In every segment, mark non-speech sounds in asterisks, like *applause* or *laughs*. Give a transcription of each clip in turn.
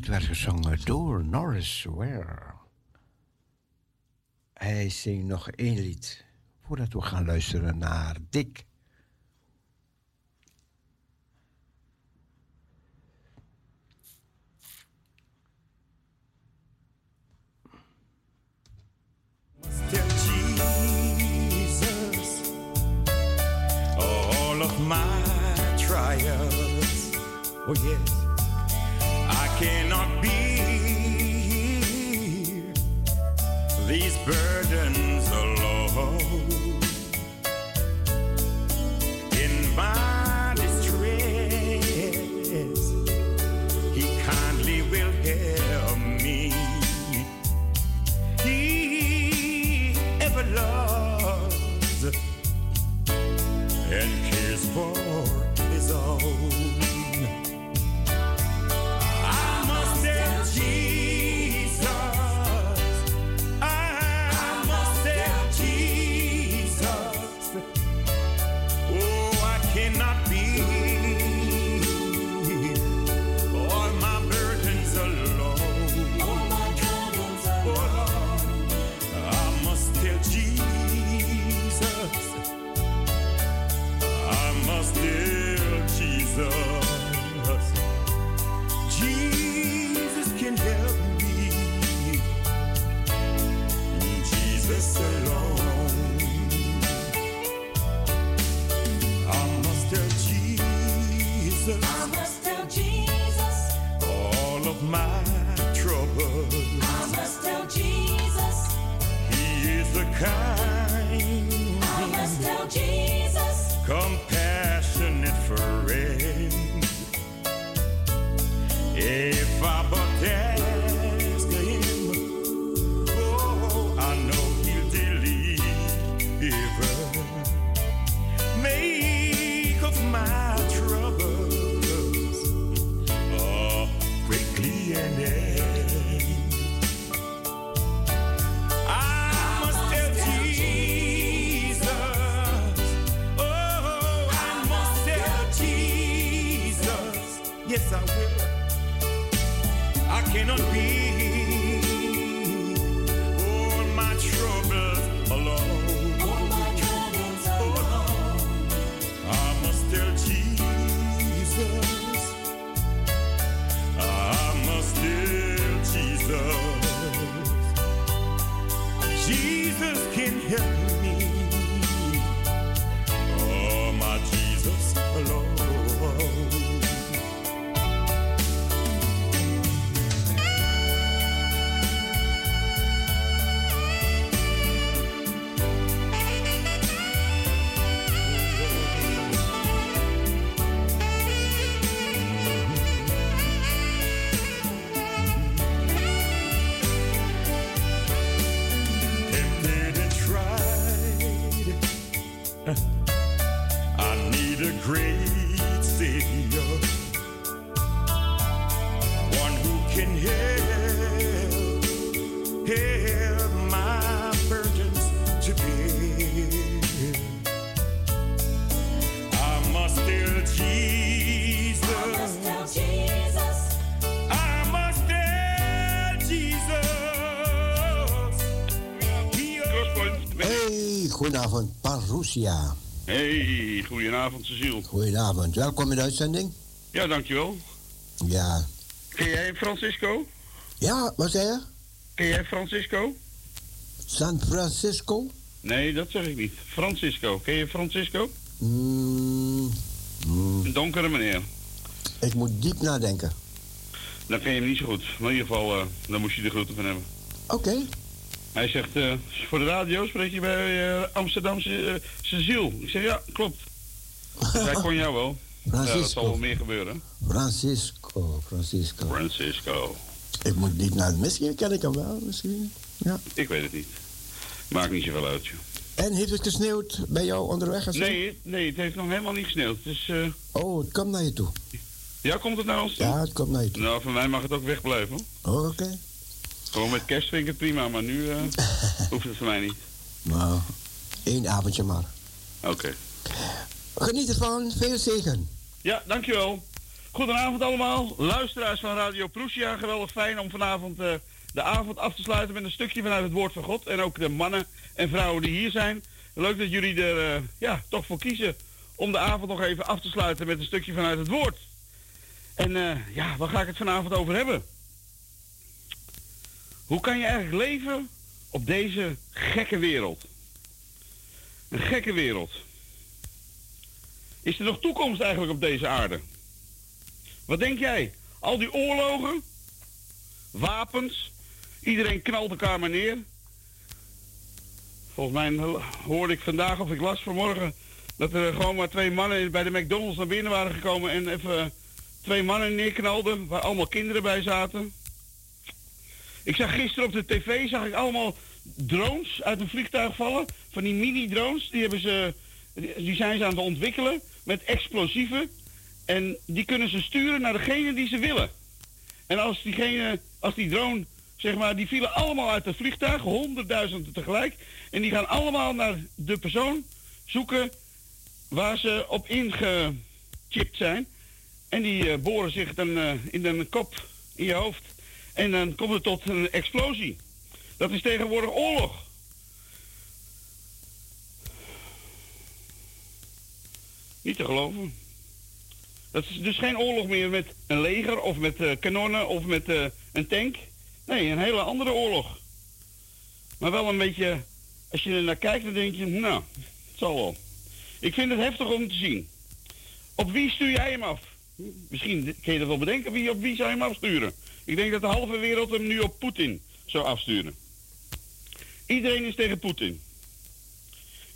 Het werd gezongen door Norris Ware. Hij zingt nog één lied voordat we gaan luisteren naar Dick. Oh. Cannot bear these burdens alone. Parousia. Hey, goedenavond Cecile. Goedenavond, welkom in de uitzending. Ja, dankjewel. Ja. Ken jij Francisco? Ja, wat zei je? Ken jij Francisco? San Francisco? Nee, dat zeg ik niet. Francisco. Ken je Francisco? Mm, mm, Een donkere meneer. ik moet diep nadenken. Dan ken je hem niet zo goed. Maar in ieder geval, eh, dan moest je de groeten van hebben. Oké. Hij zegt, eh, voor de radio spreek je bij eh, Amsterdamse uh, Cecile. Ik zeg, ja, klopt. *laughs* Hij kon jou wel. Ja, dat zal wel meer gebeuren. Francisco, Francisco. Francisco. Ik moet diep naar Misschien ken ik hem wel, misschien. Ja. Ik weet het niet. Maakt niet zoveel uit, joh. En heeft het gesneeuwd bij jou onderweg? Nee, nee, het heeft nog helemaal niet gesneeuwd. Dus, eh, Oh, het komt naar je toe. ja, komt het naar ons toe? Ja, het komt naar je toe. Nou, voor mij mag het ook wegblijven. Oh, Oké. Gewoon met kerst vind ik het prima, maar nu eh, *laughs* hoeft het voor mij niet. Nou, één avondje maar. Oké. Geniet ervan. Veel zegen. Ja, dankjewel. Goedenavond allemaal. Luisteraars van Radio Prussia. Geweldig fijn om vanavond eh, de avond af te sluiten met een stukje vanuit het woord van God. En ook de mannen en vrouwen die hier zijn. Leuk dat jullie er eh, ja, toch voor kiezen om de avond nog even af te sluiten met een stukje vanuit het woord. En ja, waar ga ik het vanavond over hebben? Hoe kan je eigenlijk leven op deze gekke wereld? Een gekke wereld. Is er nog toekomst eigenlijk op deze aarde? Wat denk jij? Al die oorlogen, wapens, iedereen knalt elkaar maar neer. Volgens mij hoorde ik vandaag of ik las vanmorgen dat er gewoon maar twee mannen bij de McDonald's naar binnen waren gekomen en even twee mannen neerknalden waar allemaal kinderen bij zaten. Ik zag gisteren op de tv zag ik allemaal drones uit een vliegtuig vallen, van die mini-drones. Die hebben ze, die zijn ze aan het ontwikkelen met explosieven. En die kunnen ze sturen naar degene die ze willen. En als diegene, als die drone, zeg maar, die vielen allemaal uit het vliegtuig, honderdduizenden tegelijk. En die gaan allemaal naar de persoon zoeken waar ze op ingechipt zijn. En die eh, boren zich dan eh, in de kop, in je hoofd. En dan komt het tot een explosie. Dat is tegenwoordig oorlog. Niet te geloven. Dat is dus geen oorlog meer met een leger of met eh, kanonnen of met eh, een tank. Nee, een hele andere oorlog. Maar wel een beetje, als je er naar kijkt, dan denk je, nou, het zal wel. Ik vind het heftig om te zien. Op wie stuur jij hem af? Misschien kun je dat wel bedenken, wie, op wie zou je hem afsturen? Ik denk dat de halve wereld hem nu op Poetin zou afsturen. Iedereen is tegen Poetin.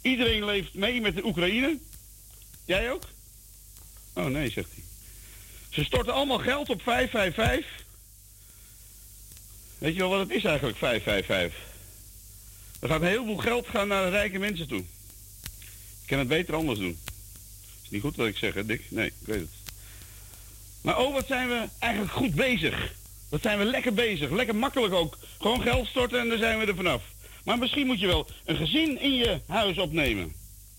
Iedereen leeft mee met de Oekraïne. Jij ook? Oh nee, zegt hij. Ze storten allemaal geld op 555. Weet je wel wat het is eigenlijk, 555? Er gaat een heleboel geld gaan naar de rijke mensen toe. Ik kan het beter anders doen. Is niet goed wat ik zeg, hè, Dick? Nee, ik weet het. Maar oh, wat zijn we eigenlijk goed bezig. Wat zijn we lekker bezig. Lekker makkelijk ook. Gewoon geld storten en dan zijn we er vanaf. Maar misschien moet je wel een gezin in je huis opnemen.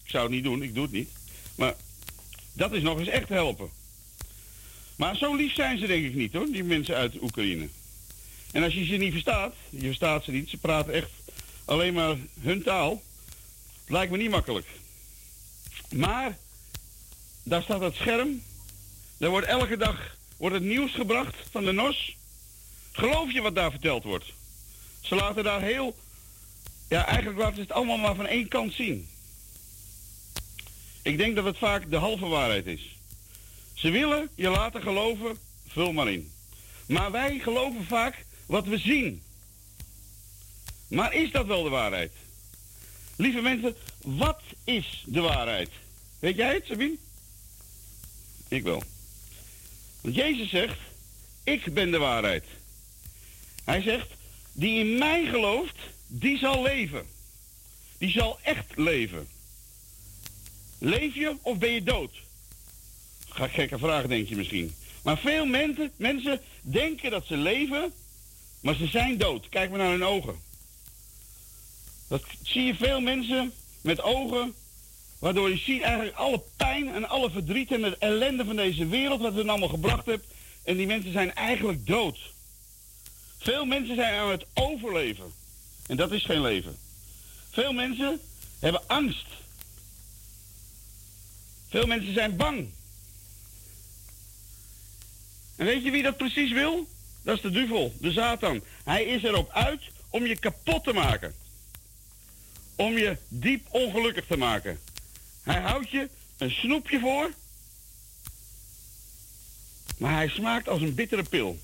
Ik zou het niet doen, ik doe het niet. Maar dat is nog eens echt helpen. Maar zo lief zijn ze denk ik niet hoor, die mensen uit Oekraïne. En als je ze niet verstaat, je verstaat ze niet, ze praten echt alleen maar hun taal. Lijkt me niet makkelijk. Maar daar staat het scherm. Daar wordt elke dag wordt het nieuws gebracht van de NOS. Geloof je wat daar verteld wordt? Ze laten daar heel. Ja, eigenlijk laten ze het allemaal maar van één kant zien. Ik denk dat het vaak de halve waarheid is. Ze willen je laten geloven, vul maar in. Maar wij geloven vaak wat we zien. Maar is dat wel de waarheid? Lieve mensen, wat is de waarheid? Weet jij het, Sabine? Ik wel. Want Jezus zegt, ik ben de waarheid. Hij zegt, die in mij gelooft, die zal leven. Die zal echt leven. Leef je of ben je dood? Gekke vraag, denk je misschien. Maar veel mensen, mensen denken dat ze leven, maar ze zijn dood. Kijk maar naar hun ogen. Dat zie je veel mensen met ogen, waardoor je ziet eigenlijk alle pijn en alle verdriet en de ellende van deze wereld, wat het allemaal gebracht hebt. En die mensen zijn eigenlijk dood. Veel mensen zijn aan het overleven. En dat is geen leven. Veel mensen hebben angst. Veel mensen zijn bang. En weet je wie dat precies wil? Dat is de duivel, de Satan. Hij is erop uit om je kapot te maken. Om je diep ongelukkig te maken. Hij houdt je een snoepje voor. Maar hij smaakt als een bittere pil.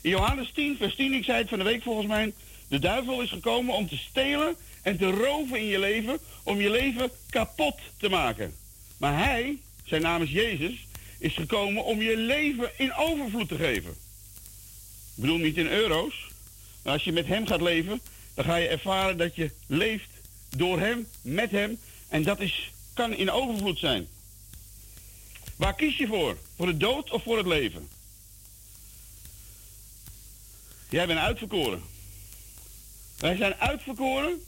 In Johannes 10, vers 10, ik zei het van de week volgens mij. De duivel is gekomen om te stelen en te roven in je leven. Om je leven kapot te maken. Maar hij, zijn naam is Jezus, is gekomen om je leven in overvloed te geven. Ik bedoel niet in euro's. Maar als je met hem gaat leven, dan ga je ervaren dat je leeft door hem, met hem. En dat is, kan in overvloed zijn. Waar kies je voor? Voor de dood of voor het leven? Jij bent uitverkoren. Wij zijn uitverkoren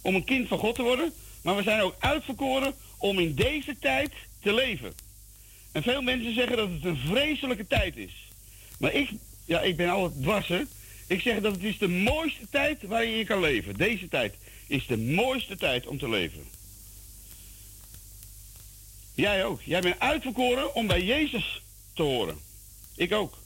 om een kind van God te worden, maar we zijn ook uitverkoren om in deze tijd te leven. En veel mensen zeggen dat het een vreselijke tijd is. Maar ik, ja, ik ben altijd dwarsen. Ik zeg dat het is de mooiste tijd waar je kan leven. Deze tijd is de mooiste tijd om te leven. Jij ook. Jij bent uitverkoren om bij Jezus te horen. Ik ook.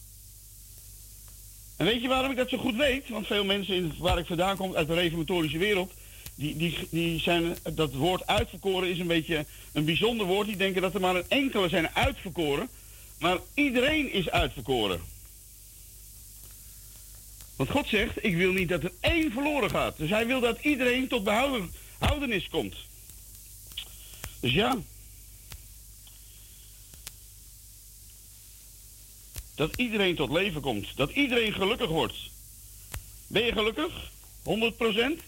En weet je waarom ik dat zo goed weet? Want veel mensen in, waar ik vandaan kom, uit de reformatorische wereld, die, die, die zijn, dat woord uitverkoren is een beetje een bijzonder woord. Die denken dat er maar een enkele zijn uitverkoren. Maar iedereen is uitverkoren. Want God zegt, ik wil niet dat er één verloren gaat. Dus hij wil dat iedereen tot behoudenis komt. Dus ja. Dat iedereen tot leven komt. Dat iedereen gelukkig wordt. Ben je gelukkig? 100%?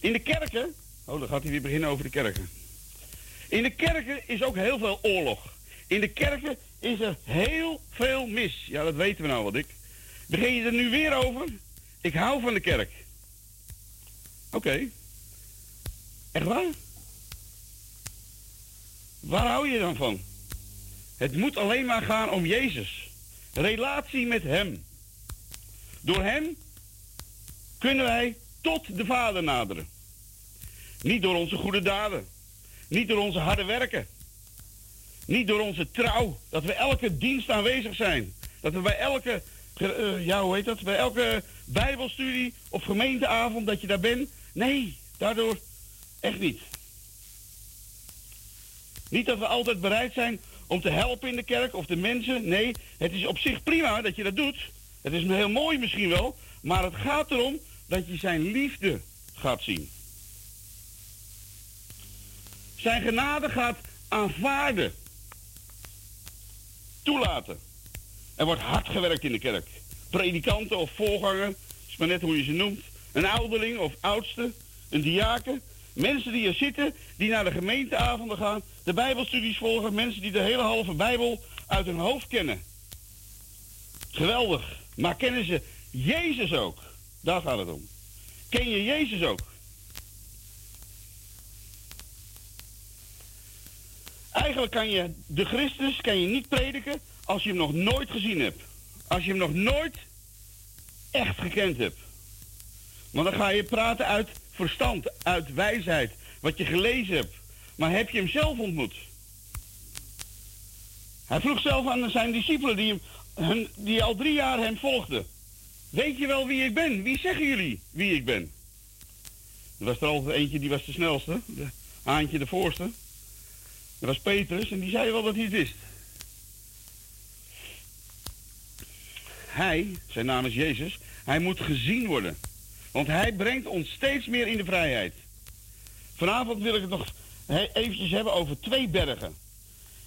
In de kerken, oh dan gaat hij weer beginnen over de kerken. In de kerken is ook heel veel oorlog. In de kerken is er heel veel mis. Ja, dat weten we nou wat ik. Begin je er nu weer over? Ik hou van de kerk. Oké. Echt waar? Waar hou je dan van? Het moet alleen maar gaan om Jezus. Relatie met Hem. Door Hem kunnen wij tot de Vader naderen. Niet door onze goede daden. Niet door onze harde werken. Niet door onze trouw. Dat we elke dienst aanwezig zijn. Dat we bij elke, uh, ja hoe heet dat, bij elke bijbelstudie of gemeenteavond dat je daar bent. Nee, daardoor echt niet. Niet dat we altijd bereid zijn om te helpen in de kerk of de mensen. Nee, het is op zich prima dat je dat doet. Het is heel mooi misschien wel. Maar het gaat erom dat je zijn liefde gaat zien. zijn genade gaat aanvaarden. Toelaten. Er wordt hard gewerkt in de kerk. Predikanten of voorganger, is maar net hoe je ze noemt. Een ouderling of oudste, een diaken. Mensen die er zitten, die naar de gemeenteavonden gaan, de bijbelstudies volgen. Mensen die de hele halve bijbel uit hun hoofd kennen. Geweldig. Maar kennen ze Jezus ook? Daar gaat het om. Ken je Jezus ook? Eigenlijk kan je de Christus kan je niet prediken als je hem nog nooit gezien hebt. Als je hem nog nooit echt gekend hebt. Want dan ga je praten uit verstand, uit wijsheid, wat je gelezen hebt. Maar heb je hem zelf ontmoet? Hij vroeg zelf aan zijn discipelen die, hem, die al drie jaar hem volgden. Weet je wel wie ik ben? Wie zeggen jullie wie ik ben? Er was er altijd eentje die was de snelste. De Haantje de voorste. Dat was Petrus en die zei wel dat hij het wist. Hij, zijn naam is Jezus, hij moet gezien worden. Want hij brengt ons steeds meer in de vrijheid. Vanavond wil ik het nog eventjes hebben over twee bergen.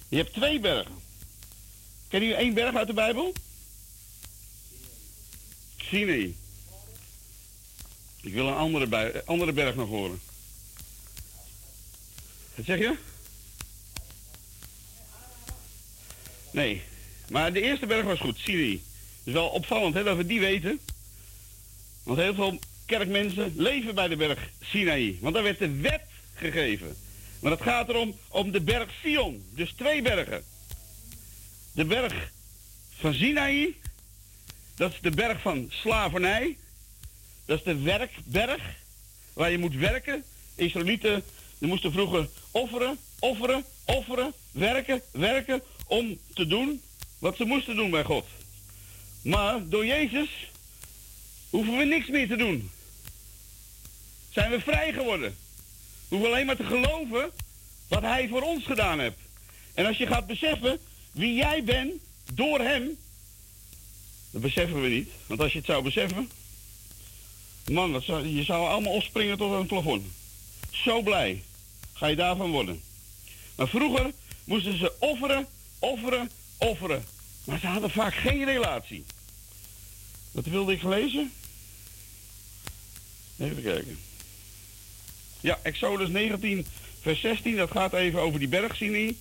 Je hebt twee bergen. Ken je één berg uit de Bijbel? Sinai. Ik wil een andere, bij, andere berg nog horen. Wat zeg je? Nee. Maar de eerste berg was goed, Sinai. Het is wel opvallend hè, dat we die weten. Want heel veel kerkmensen leven bij de berg Sinai. Want daar werd de wet gegeven. Maar het gaat erom om de berg Sion. Dus twee bergen. De berg van Sinai. Dat is de berg van slavernij. Dat is de werkberg. Waar je moet werken. Israëlieten die moesten vroeger offeren, offeren, offeren. Werken, werken. Om te doen wat ze moesten doen bij God. Maar door Jezus hoeven we niks meer te doen. Zijn we vrij geworden. We hoeven alleen maar te geloven wat hij voor ons gedaan heeft. En als je gaat beseffen wie jij bent door hem, dat beseffen we niet. Want als je het zou beseffen, man, dat zou, je zou allemaal opspringen tot het plafond. Zo blij ga je daarvan worden. Maar vroeger moesten ze offeren, offeren, offeren. Maar ze hadden vaak geen relatie. Wat wilde ik lezen? Even kijken. Ja, Exodus 19, vers 16, dat gaat even over die berg Sinai.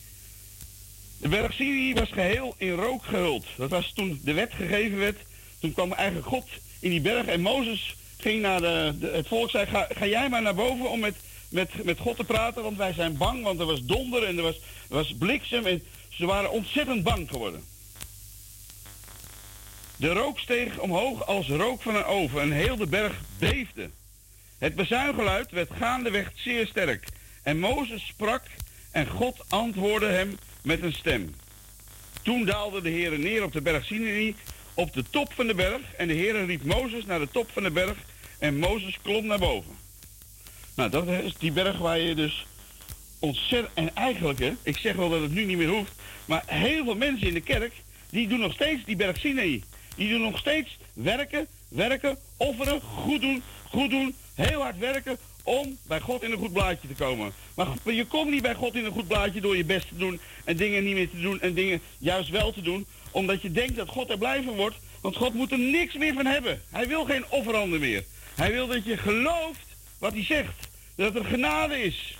De berg Sinai was geheel in rook gehuld. Dat was toen de wet gegeven werd. Toen kwam eigenlijk God in die berg en Mozes ging naar de, het volk zei, ga, ga jij maar naar boven om met, met, met God te praten, want wij zijn bang, want er was donder en er was, er was bliksem en ze waren ontzettend bang geworden. De rook steeg omhoog als rook van een oven en heel de berg beefde. Het bezuingeluid werd gaandeweg zeer sterk. En Mozes sprak en God antwoordde hem met een stem. Toen daalde de Heer neer op de berg Sinai, op de top van de berg. En de Heer riep Mozes naar de top van de berg. En Mozes klom naar boven. Nou, dat is die berg waar je dus ontzettend... En eigenlijk, hè, ik zeg wel dat het nu niet meer hoeft... maar heel veel mensen in de kerk... die doen nog steeds die berg Sinai. Die doen nog steeds werken, werken, offeren, goed doen, goed doen... heel hard werken om bij God in een goed blaadje te komen. Maar je komt niet bij God in een goed blaadje door je best te doen... en dingen niet meer te doen en dingen juist wel te doen... omdat je denkt dat God er blij van wordt... want God moet er niks meer van hebben. Hij wil geen offeranden meer. Hij wil dat je gelooft wat hij zegt. Dat er genade is.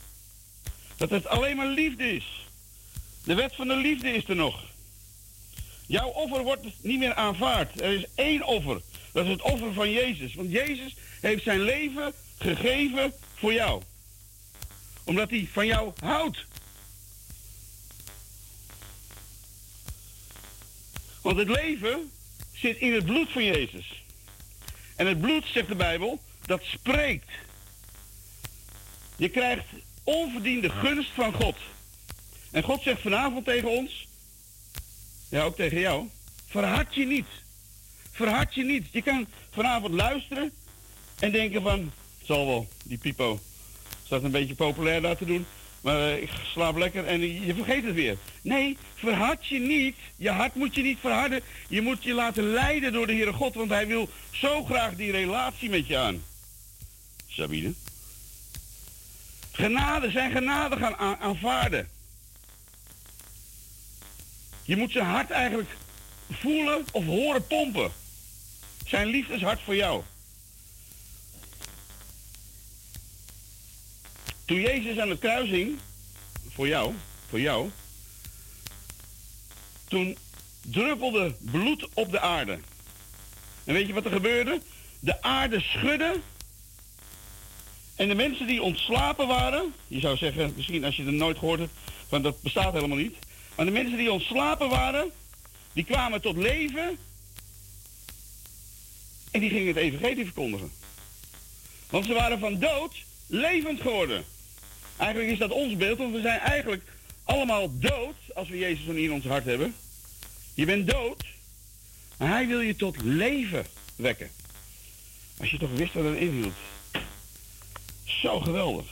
Dat het alleen maar liefde is. De wet van de liefde is er nog. Jouw offer wordt niet meer aanvaard. Er is één offer. Dat is het offer van Jezus. Want Jezus heeft zijn leven gegeven voor jou. Omdat hij van jou houdt. Want het leven zit in het bloed van Jezus. En het bloed, zegt de Bijbel, dat spreekt. Je krijgt onverdiende gunst van God. En God zegt vanavond tegen ons, ja ook tegen jou, verhard je niet. Verhard je niet. Je kan vanavond luisteren en denken van, zal wel, die pipo staat een beetje populair te doen. Maar eh, ik slaap lekker en je vergeet het weer. Nee, verhard je niet. Je hart moet je niet verharden. Je moet je laten leiden door de Heere God, want hij wil zo graag die relatie met je aan. Sabine. genade, zijn genade gaan a- aanvaarden. Je moet zijn hart eigenlijk voelen of horen pompen. Zijn liefdeshart voor jou. Toen Jezus aan het kruis hing, voor jou, voor jou, toen druppelde bloed op de aarde. En weet je wat er gebeurde? De aarde schudde. En de mensen die ontslapen waren, je zou zeggen, misschien als je het nooit gehoord hebt, want dat bestaat helemaal niet. Maar de mensen die ontslapen waren, die kwamen tot leven. En die gingen het evangelie verkondigen. Want ze waren van dood levend geworden. Eigenlijk is dat ons beeld, want we zijn eigenlijk allemaal dood als we Jezus in ons hart hebben. Je bent dood, maar hij wil je tot leven wekken. Als je toch wist wat dat inhield. Zo geweldig.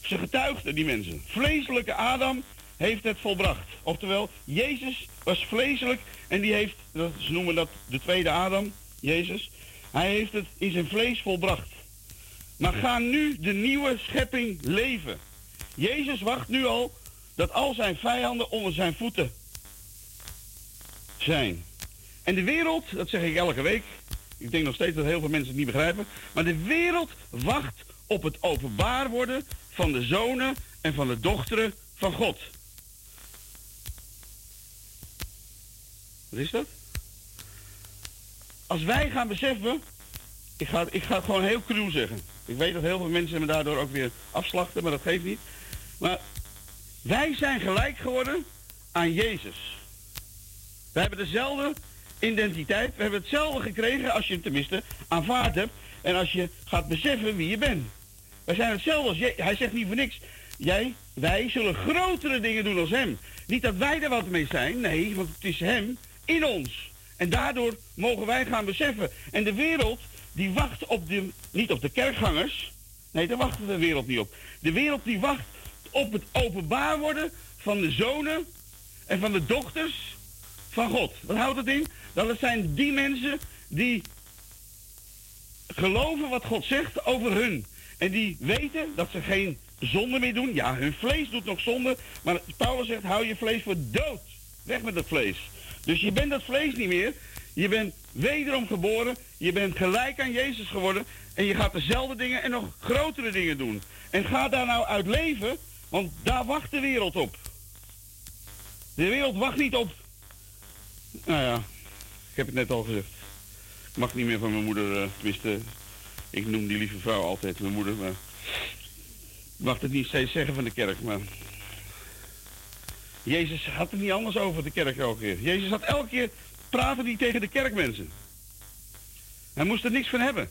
Ze getuigden, die mensen. Vleeselijke Adam heeft het volbracht. Oftewel, Jezus was vleeselijk en die heeft, ze noemen dat de tweede Adam, Jezus. Hij heeft het in zijn vlees volbracht. Maar ga nu de nieuwe schepping leven. Jezus wacht nu al dat al zijn vijanden onder zijn voeten zijn. En de wereld, dat zeg ik elke week, ik denk nog steeds dat heel veel mensen het niet begrijpen, maar de wereld wacht op het openbaar worden van de zonen en van de dochteren van God. Wat is dat? Als wij gaan beseffen, ik ga, ik ga het gewoon heel cruw zeggen. Ik weet dat heel veel mensen me daardoor ook weer afslachten, maar dat geeft niet. Maar wij zijn gelijk geworden aan Jezus. We hebben dezelfde identiteit. We hebben hetzelfde gekregen als je het tenminste aanvaard hebt. En als je gaat beseffen wie je bent. Wij zijn hetzelfde als je, Hij zegt niet voor niks. Jij, wij zullen grotere dingen doen als hem. Niet dat wij er wat mee zijn. Nee, want het is hem in ons. En daardoor mogen wij gaan beseffen. En de wereld, die wacht op de, niet op de kerkgangers. Nee, daar wacht de wereld niet op. De wereld die wacht op het openbaar worden van de zonen en van de dochters van God. Wat houdt het in? Dat het zijn die mensen die geloven wat God zegt over hun. En die weten dat ze geen zonde meer doen. Ja, hun vlees doet nog zonde. Maar Paulus zegt, hou je vlees voor dood. Weg met dat vlees. Dus je bent dat vlees niet meer. Je bent wederom geboren. Je bent gelijk aan Jezus geworden. En je gaat dezelfde dingen en nog grotere dingen doen. En ga daar nou uit leven. Want daar wacht de wereld op. De wereld wacht niet op nou ja, ik heb het net al gezegd. Ik mag niet meer van mijn moeder, eh, tenminste, ik noem die lieve vrouw altijd mijn moeder, maar ik mag het niet steeds zeggen van de kerk, maar Jezus had het niet anders over de kerk elke keer. Jezus had elke keer praten die tegen de kerkmensen. Hij moest er niks van hebben.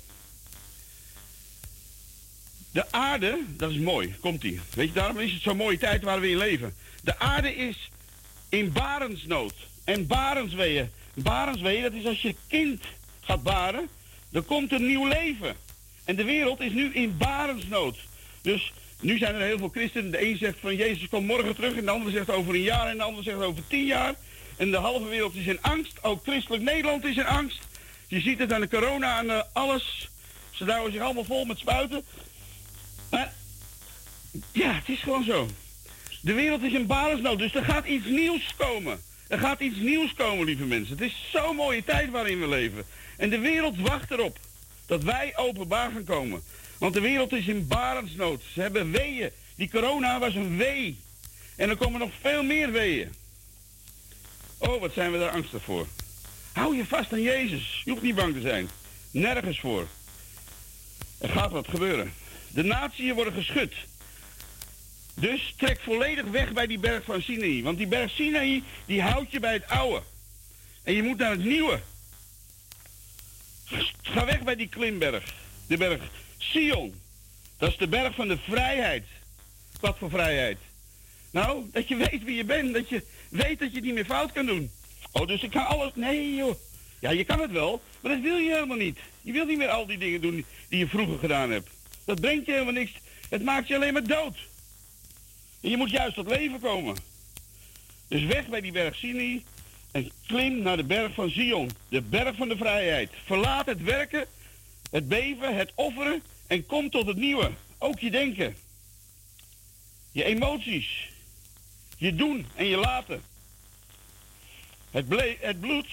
De aarde, dat is mooi, komt ie. Weet je, daarom is het zo'n mooie tijd waar we in leven. De aarde is in barensnood en barensweeën. Barensweeën, dat is als je kind gaat baren, dan komt er nieuw leven. En de wereld is nu in barensnood. Dus nu zijn er heel veel christenen. De een zegt van Jezus komt morgen terug en de ander zegt over een jaar en de ander zegt over tien jaar. En de halve wereld is in angst. Ook christelijk Nederland is in angst. Je ziet het aan de corona, aan eh, alles. Ze douwen zich allemaal vol met spuiten. Maar ja, het is gewoon zo. De wereld is in barensnood, dus er gaat iets nieuws komen. Er gaat iets nieuws komen, lieve mensen. Het is zo'n mooie tijd waarin we leven. En de wereld wacht erop dat wij openbaar gaan komen. Want de wereld is in barensnood. Ze hebben weeën. Die corona was een wee. En er komen nog veel meer weeën. Oh, wat zijn we daar angstig voor. Hou je vast aan Jezus. Je hoeft niet bang te zijn. Nergens voor. Er gaat wat gebeuren. De natieën worden geschud. Dus trek volledig weg bij die berg van Sinaï. Want die berg Sinaï, die houdt je bij het oude. En je moet naar het nieuwe. Ga weg bij die klimberg. De berg Sion. Dat is de berg van de vrijheid. Wat voor vrijheid? Nou, dat je weet wie je bent. Dat je weet dat je het niet meer fout kan doen. Oh, dus ik kan alles... Nee, joh. Ja, je kan het wel, maar dat wil je helemaal niet. Je wil niet meer al die dingen doen die je vroeger gedaan hebt. Dat brengt je helemaal niks. Het maakt je alleen maar dood. En je moet juist tot leven komen. Dus weg bij die berg Sinai en klim naar de berg van Zion. De berg van de vrijheid. Verlaat het werken het beven, het offeren en kom tot het nieuwe. Ook je denken. Je emoties. Je doen en je laten. Het, het bloed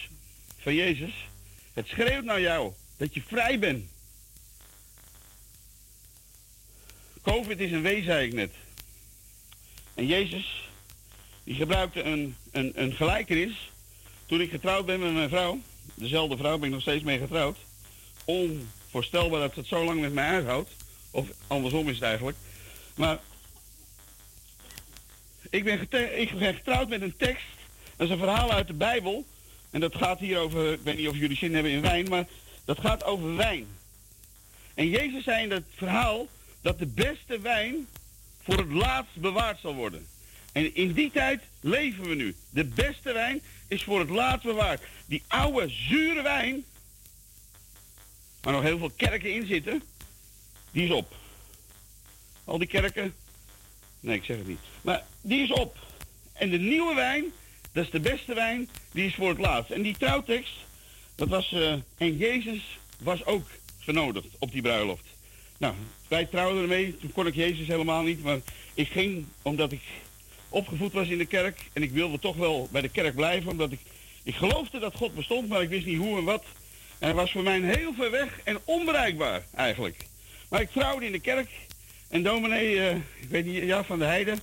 van Jezus, het schreeuwt naar jou dat je vrij bent. Covid is een wee, zei ik net. En Jezus, die gebruikte een, een, een gelijkenis. Toen ik getrouwd ben met mijn vrouw, dezelfde vrouw ben ik nog steeds mee getrouwd. Onvoorstelbaar dat het zo lang met mij uithoudt. Of andersom is het eigenlijk. Maar ik ben, ik ben getrouwd met een tekst. Dat is een verhaal uit de Bijbel. En dat gaat hier over, ik weet niet of jullie zin hebben in wijn, maar dat gaat over wijn. En Jezus zei in dat verhaal dat de beste wijn voor het laatst bewaard zal worden. En in die tijd leven we nu. De beste wijn is voor het laatst bewaard. Die oude, zure wijn, waar nog heel veel kerken in zitten, die is op. Al die kerken, nee, ik zeg het niet. Maar die is op. En de nieuwe wijn, dat is de beste wijn, die is voor het laatst. En die trouwtekst, dat was, eh, en Jezus was ook genodigd op die bruiloft. Nou, wij trouwden ermee, toen kon ik Jezus helemaal niet, maar ik ging omdat ik opgevoed was in de kerk en ik wilde toch wel bij de kerk blijven, omdat ik, ik geloofde dat God bestond, maar ik wist niet hoe en wat. En hij was voor mij heel ver weg en onbereikbaar eigenlijk. Maar ik trouwde in de kerk en dominee, eh, ik weet niet, ja, van de Heide,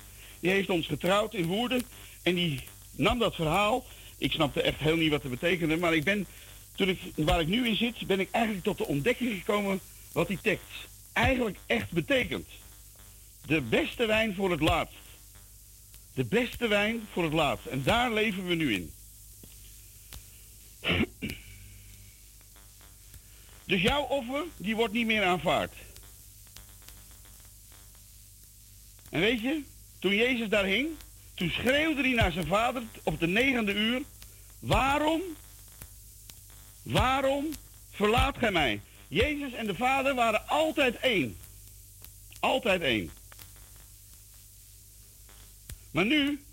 die heeft ons getrouwd in Woerden en die nam dat verhaal. Ik snapte echt heel niet wat het betekende, maar ik ben, toen ik, waar ik nu in zit, ben ik eigenlijk tot de ontdekking gekomen wat die tekst eigenlijk echt betekent. De beste wijn voor het laatst. De beste wijn voor het laatst. En daar leven we nu in. Dus jouw offer, die wordt niet meer aanvaard. En weet je, toen Jezus daar hing, toen schreeuwde hij naar zijn vader op de negende uur, waarom, waarom verlaat gij mij? Jezus en de vader waren altijd één. Altijd één. Maar nu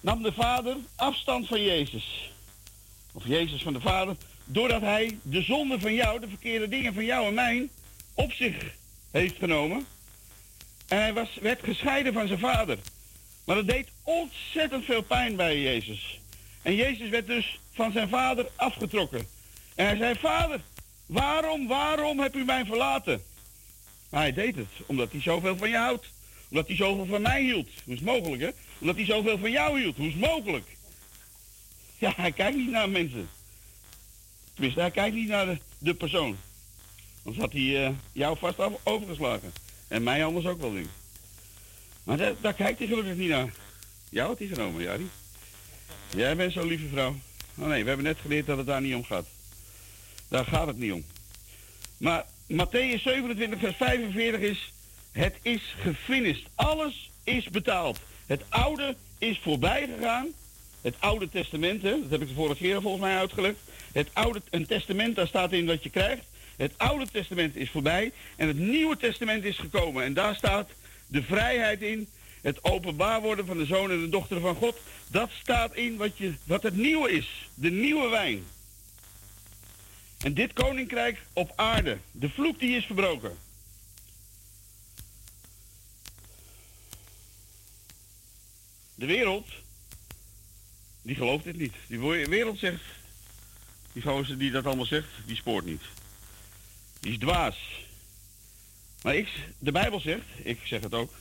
nam de vader afstand van Jezus. Of Jezus van de vader. Doordat hij de zonde van jou, de verkeerde dingen van jou en mij, op zich heeft genomen. En hij was, werd gescheiden van zijn vader. Maar dat deed ontzettend veel pijn bij Jezus. En Jezus werd dus van zijn vader afgetrokken. En hij zei, vader, waarom, waarom heb u mij verlaten? Maar hij deed het, omdat hij zoveel van je houdt. Omdat hij zoveel van mij hield. Hoe is het mogelijk, hè? Omdat hij zoveel van jou hield. Hoe is het mogelijk? Ja, hij kijkt niet naar mensen. Tenminste, hij kijkt niet naar de, persoon. Anders had hij eh, jou vast overgeslagen. En mij anders ook wel, ik. Maar daar, daar kijkt hij gelukkig niet naar. Jou had hij genomen, Jari. Jij bent zo'n lieve vrouw. Oh nee, we hebben net geleerd dat het daar niet om gaat. Daar gaat het niet om. Maar Matthäus 27, vers 45 is... Het is gefinished. Alles is betaald. Het oude is voorbij gegaan. Het oude testament, hè, dat heb ik de vorige keer volgens mij uitgelegd. Het oude een testament, daar staat in wat je krijgt. Het oude testament is voorbij en het nieuwe testament is gekomen. En daar staat de vrijheid in, het openbaar worden van de zoon en de dochter van God. Dat staat in wat, je, wat het nieuwe is, de nieuwe wijn. En dit koninkrijk op aarde, de vloek die is verbroken. De wereld, die gelooft dit niet. Die wereld zegt, die gozer die dat allemaal zegt, die spoort niet. Die is dwaas. Maar ik, de Bijbel zegt, ik zeg het ook,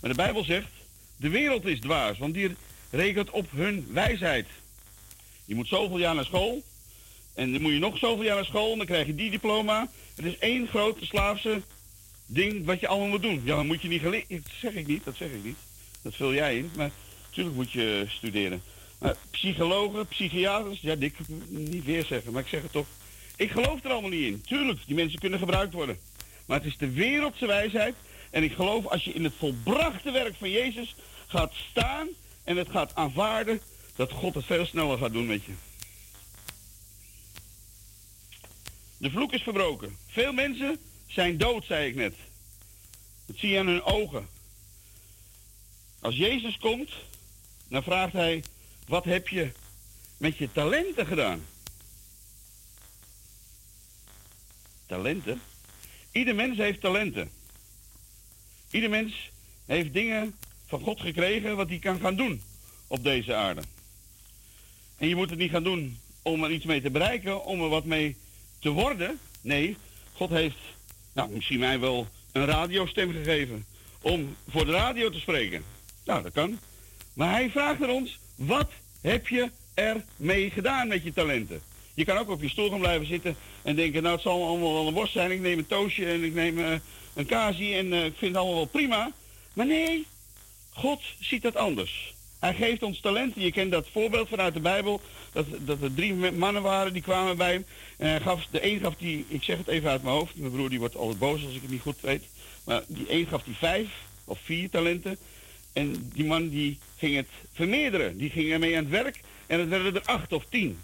maar de Bijbel zegt, de wereld is dwaas, want die rekent op hun wijsheid. Je moet zoveel jaar naar school, en dan moet je nog zoveel jaar naar school, en dan krijg je die diploma. Het is één grote slaafse ding wat je allemaal moet doen. Ja, dan moet je niet geleerd, dat zeg ik niet, dat zeg ik niet. Dat vul jij in, maar natuurlijk moet je studeren. Maar psychologen, psychiaters, ja, dit kan ik niet weer zeggen, maar ik zeg het toch. Ik geloof er allemaal niet in. Tuurlijk, die mensen kunnen gebruikt worden. Maar het is de wereldse wijsheid. En ik geloof als je in het volbrachte werk van Jezus gaat staan en het gaat aanvaarden, dat God het veel sneller gaat doen met je. De vloek is verbroken. Veel mensen zijn dood, zei ik net. Dat zie je aan hun ogen. Als Jezus komt, dan vraagt hij, wat heb je met je talenten gedaan? Talenten? Ieder mens heeft talenten. Ieder mens heeft dingen van God gekregen wat hij kan gaan doen op deze aarde. En je moet het niet gaan doen om er iets mee te bereiken, om er wat mee te worden. Nee, God heeft, nou, misschien mij wel een radiostem gegeven om voor de radio te spreken. Nou, dat kan. Maar hij vraagt aan ons, wat heb je er mee gedaan met je talenten? Je kan ook op je stoel gaan blijven zitten en denken, nou het zal allemaal wel een worst zijn. Ik neem een toastje en ik neem eh, een kaasie en eh, ik vind het allemaal wel prima. Maar nee, God ziet dat anders. Hij geeft ons talenten. Je kent dat voorbeeld vanuit de Bijbel. Dat, dat er drie mannen waren die kwamen bij hem. En hij gaf, de een gaf die, ik zeg het even uit mijn hoofd. Mijn broer die wordt altijd boos als ik het niet goed weet. Maar die een gaf die vijf of vier talenten. En die man die ging het vermeerderen. Die ging ermee aan het werk. En het werden er acht of tien.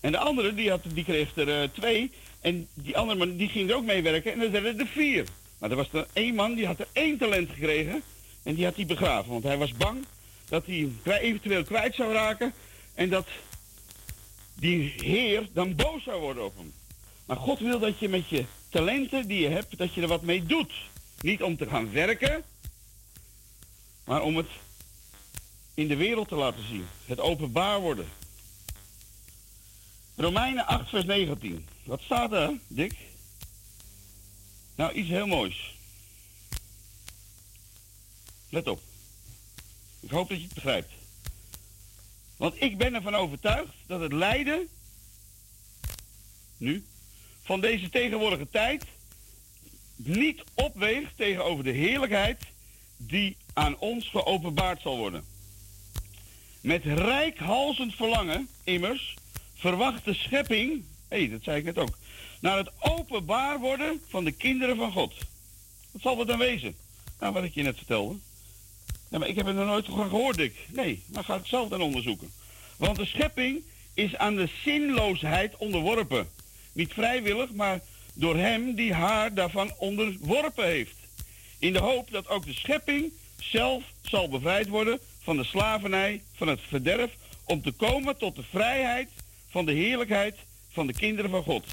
En de andere die, had, die kreeg er eh, twee. En die andere man die ging er ook mee werken. En dat werden er vier. Maar er was er één man die had er één talent gekregen. En die had hij begraven. Want hij was bang dat hij eventueel kwijt zou raken. En dat die heer dan boos zou worden op hem. Maar God wil dat je met je talenten die je hebt, dat je er wat mee doet. Niet om te gaan werken, maar om het in de wereld te laten zien. Het openbaar worden. Romeinen 8, vers 19. Wat staat er, Dick? Nou, iets heel moois. Let op. Ik hoop dat je het begrijpt. Want ik ben ervan overtuigd dat het lijden, nu, van deze tegenwoordige tijd, niet opweegt tegenover de heerlijkheid die aan ons geopenbaard zal worden. Met rijkhalsend verlangen, immers, verwacht de schepping, hé, dat zei ik net ook, naar het openbaar worden van de kinderen van God. Wat zal dat dan wezen? Nou, wat ik je net vertelde. Ja, maar ik heb het nog nooit gehoord, Dick. Nee, maar ga ik zelf dan onderzoeken. Want de schepping is aan de zinloosheid onderworpen. Niet vrijwillig, maar door hem die haar daarvan onderworpen heeft. In de hoop dat ook de schepping zelf zal bevrijd worden van de slavernij, van het verderf, om te komen tot de vrijheid van de heerlijkheid van de kinderen van God.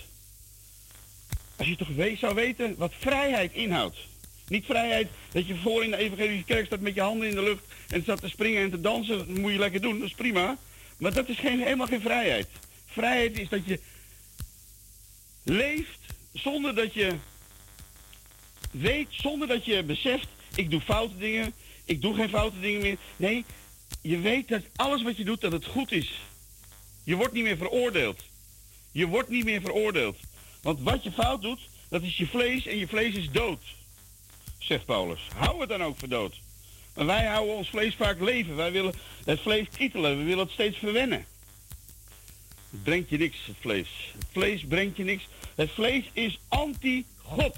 Als je toch we- zou weten wat vrijheid inhoudt. Niet vrijheid dat je voor in de evangelische kerk staat met je handen in de lucht en staat te springen en te dansen. Dat moet je lekker doen, dat is prima. Maar dat is geen, helemaal geen vrijheid. Vrijheid is dat je leeft zonder dat je weet, zonder dat je beseft, ik doe foute dingen, ik doe geen foute dingen meer. Nee, je weet dat alles wat je doet, dat het goed is. Je wordt niet meer veroordeeld. Je wordt niet meer veroordeeld. Want wat je fout doet, dat is je vlees en je vlees is dood. Zegt Paulus. Hou het dan ook voor dood. Maar wij houden ons vlees vaak leven. Wij willen het vlees kietelen. We willen het steeds verwennen. Het brengt je niks, het vlees. Het vlees brengt je niks. Het vlees is anti-God.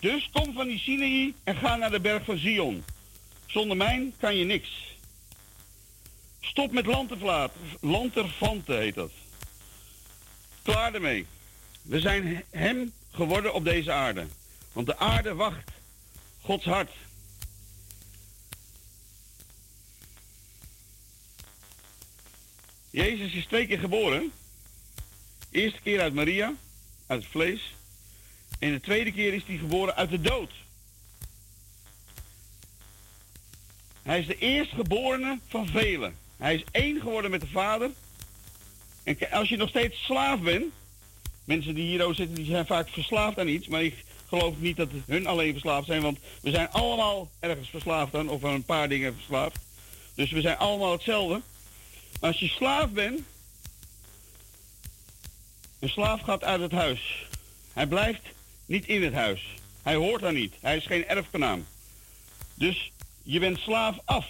Dus kom van die Sinaï en ga naar de berg van Zion. Zonder mij kan je niks. Stop met lantervlaat. Lanterfanten heet dat. Klaar ermee. We zijn hem geworden op deze aarde. Want de aarde wacht Gods hart. Jezus is twee keer geboren. Eerste keer uit Maria, uit het vlees. En de tweede keer is hij geboren uit de dood. Hij is de eerstgeborene van velen. Hij is één geworden met de Vader. En als je nog steeds slaaf bent, mensen die hier zitten, die zijn vaak verslaafd aan iets, maar ik geloof niet dat hun alleen verslaafd zijn, want we zijn allemaal ergens verslaafd aan, of aan een paar dingen verslaafd. Dus we zijn allemaal hetzelfde. Als je slaaf bent, een slaaf gaat uit het huis. Hij blijft niet in het huis. Hij hoort daar niet. Hij is geen erfgenaam. Dus je bent slaaf af.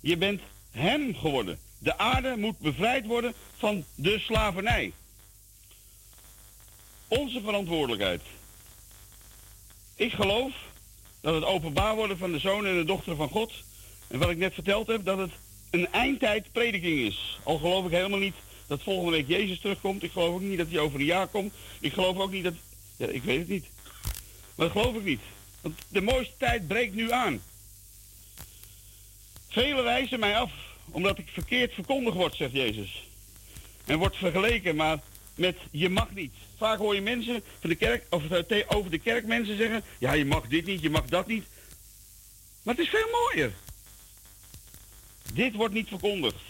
Je bent hem geworden. De aarde moet bevrijd worden van de slavernij. Onze verantwoordelijkheid. Ik geloof dat het openbaar worden van de zoon en de dochter van God, en wat ik net verteld heb, dat het een eindtijd prediking is. Al geloof ik helemaal niet dat volgende week Jezus terugkomt. Ik geloof ook niet dat hij over een jaar komt. Ik geloof ook niet dat... Ja, ik weet het niet. Maar dat geloof ik niet. Want de mooiste tijd breekt nu aan. Velen wijzen mij af, omdat ik verkeerd verkondigd word, zegt Jezus. En wordt vergeleken, maar met je mag niet. Vaak hoor je mensen van de kerk, of eh, over de kerk mensen zeggen, ja je mag dit niet, je mag dat niet. Maar het is veel mooier. Dit wordt niet verkondigd.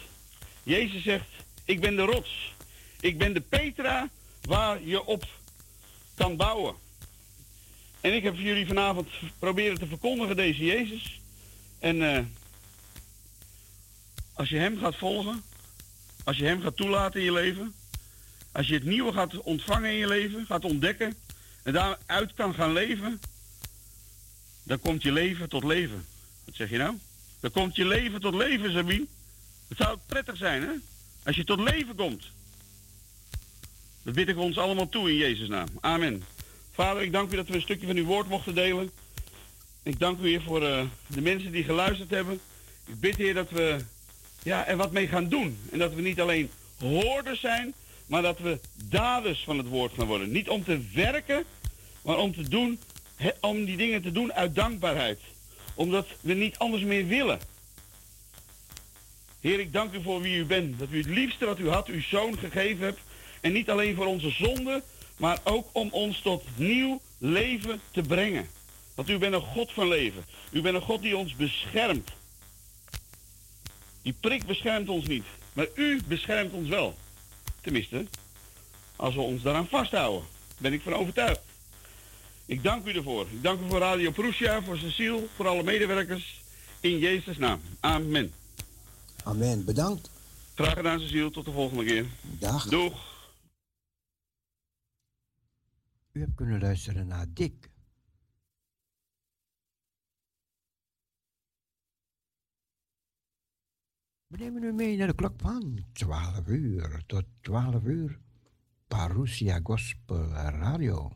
Jezus zegt, ik ben de rots. Ik ben de Petra waar je op kan bouwen. En ik heb jullie vanavond proberen te verkondigen deze Jezus. En eh, als je hem gaat volgen, als je hem gaat toelaten in je leven, als je het nieuwe gaat ontvangen in je leven, gaat ontdekken en daaruit kan gaan leven, dan komt je leven tot leven. Wat zeg je nou? Dan komt je leven tot leven, Sabine. Het zou prettig zijn, hè? Als je tot leven komt. Dat bid ik ons allemaal toe in Jezus' naam. Amen. Vader, ik dank u dat we een stukje van uw woord mochten delen. Ik dank u weer voor eh, de mensen die geluisterd hebben. Ik bid, Heer, dat we ja, er wat mee gaan doen. En dat we niet alleen hoorders zijn, maar dat we daders van het woord gaan worden. Niet om te werken, maar om te doen, om die dingen te doen uit dankbaarheid. Omdat we niet anders meer willen. Heer, ik dank u voor wie u bent. Dat u het liefste wat u had, uw zoon gegeven hebt. En niet alleen voor onze zonden, maar ook om ons tot nieuw leven te brengen. Want u bent een God van leven. U bent een God die ons beschermt. Die prik beschermt ons niet. Maar u beschermt ons wel. Tenminste, als we ons daaraan vasthouden. Ben ik van overtuigd. Ik dank u ervoor. Ik dank u voor Radio Prussia, voor Cecile, voor alle medewerkers. In Jezus' naam. Amen. Amen. Bedankt. Graag gedaan, Cecile. Tot de volgende keer. Dag. Doeg. U hebt kunnen luisteren naar Dick. We nemen u mee naar de klok van 12 uur tot 12 uur. Parousia Gospel Radio.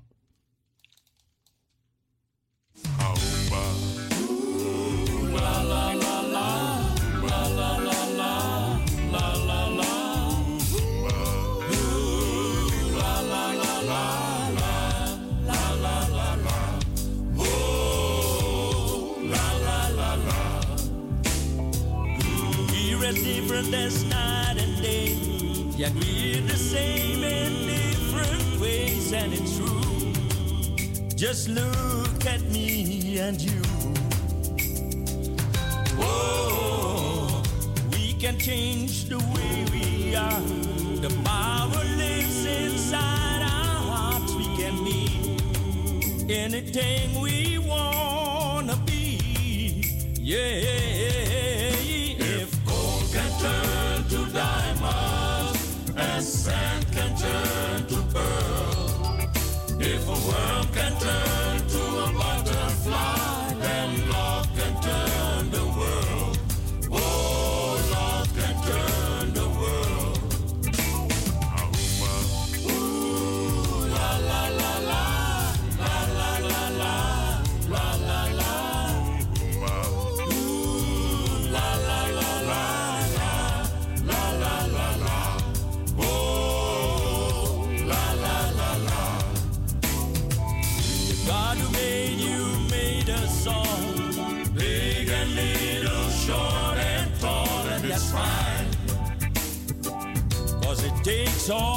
Different as night and day, yet we're the same in different ways, and it's true. Just look at me and you. Oh, we can change the way we are. The power lives inside our hearts. We can be anything we wanna be. Yeah. world control. It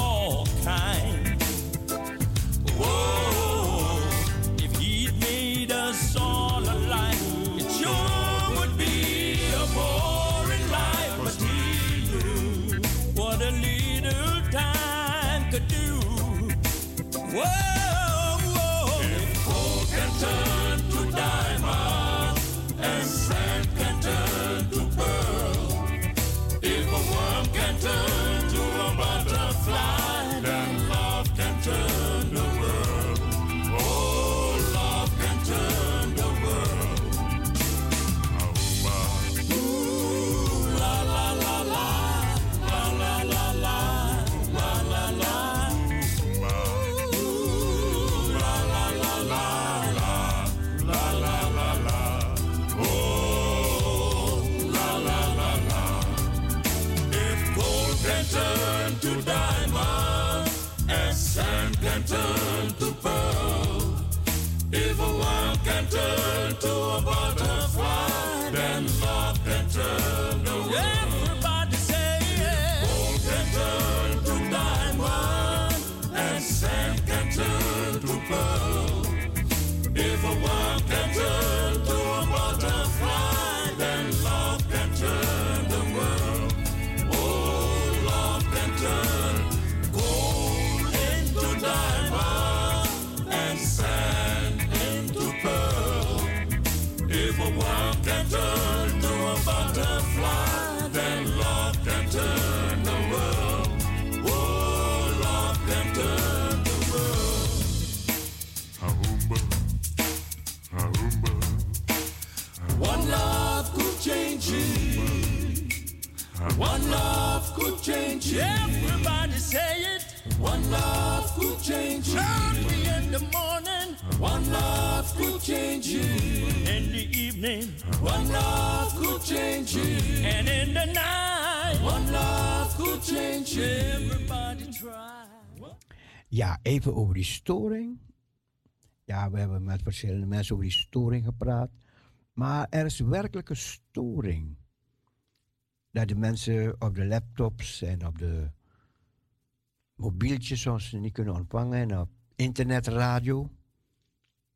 can turn to pearl, if a worm can turn to a butterfly, Everybody say it. One love could change you. Early in the morning. One love could change you. In the evening. One love could change you. And in the night. One love could change you. Everybody try. Ja, even over die storing. Ja, we hebben met verschillende mensen over die storing gepraat. Maar er is werkelijk een storing. Dat de mensen op de laptops en op de mobieltjes ons niet kunnen ontvangen. En op internetradio.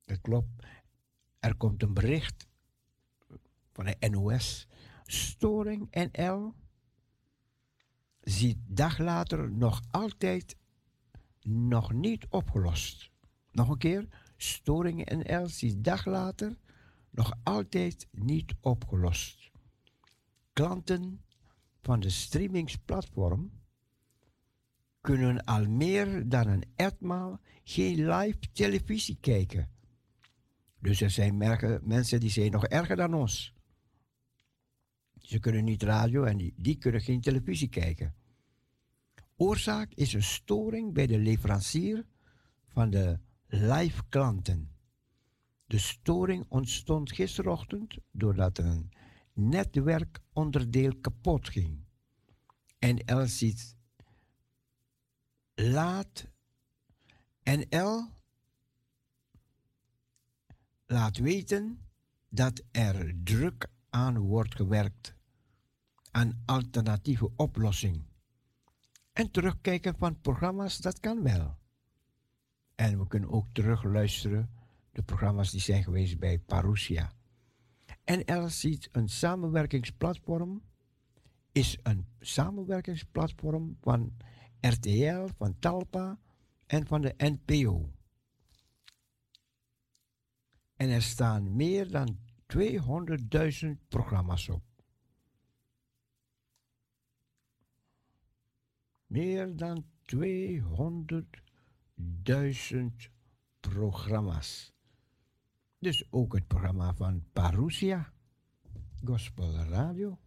Dat klopt. Er komt een bericht van de NOS. Storing NL ziet dag later nog altijd nog niet opgelost. Nog een keer, storingen NL ziet dag later nog altijd niet opgelost. Klanten van de streamingsplatform kunnen al meer dan een etmaal geen live televisie kijken. Dus er zijn merken- mensen die zijn nog erger dan ons. Ze kunnen niet radio en die, die kunnen geen televisie kijken. Oorzaak is een storing bij de leverancier van de live klanten. De storing ontstond gisterochtend doordat een netwerkonderdeel kapot ging. NL ziet laat NL laat weten dat er druk aan wordt gewerkt aan alternatieve oplossing. En terugkijken van programma's, dat kan wel. En we kunnen ook terugluisteren de programma's die zijn geweest bij Parousia. NL ziet een samenwerkingsplatform, is een samenwerkingsplatform van RTL, van Talpa en van de NPO. En er staan meer dan 200.000 programma's op. Meer dan 200.000 programma's. Dus ook het programma van Parousia, Gospel Radio.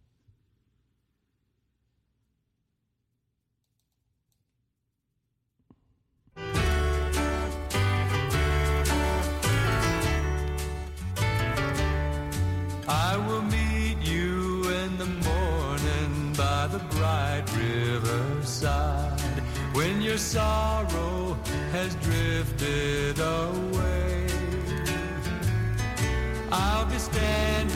I will meet you in the morning by the bright riverside when your sorrow has drifted I'll be standing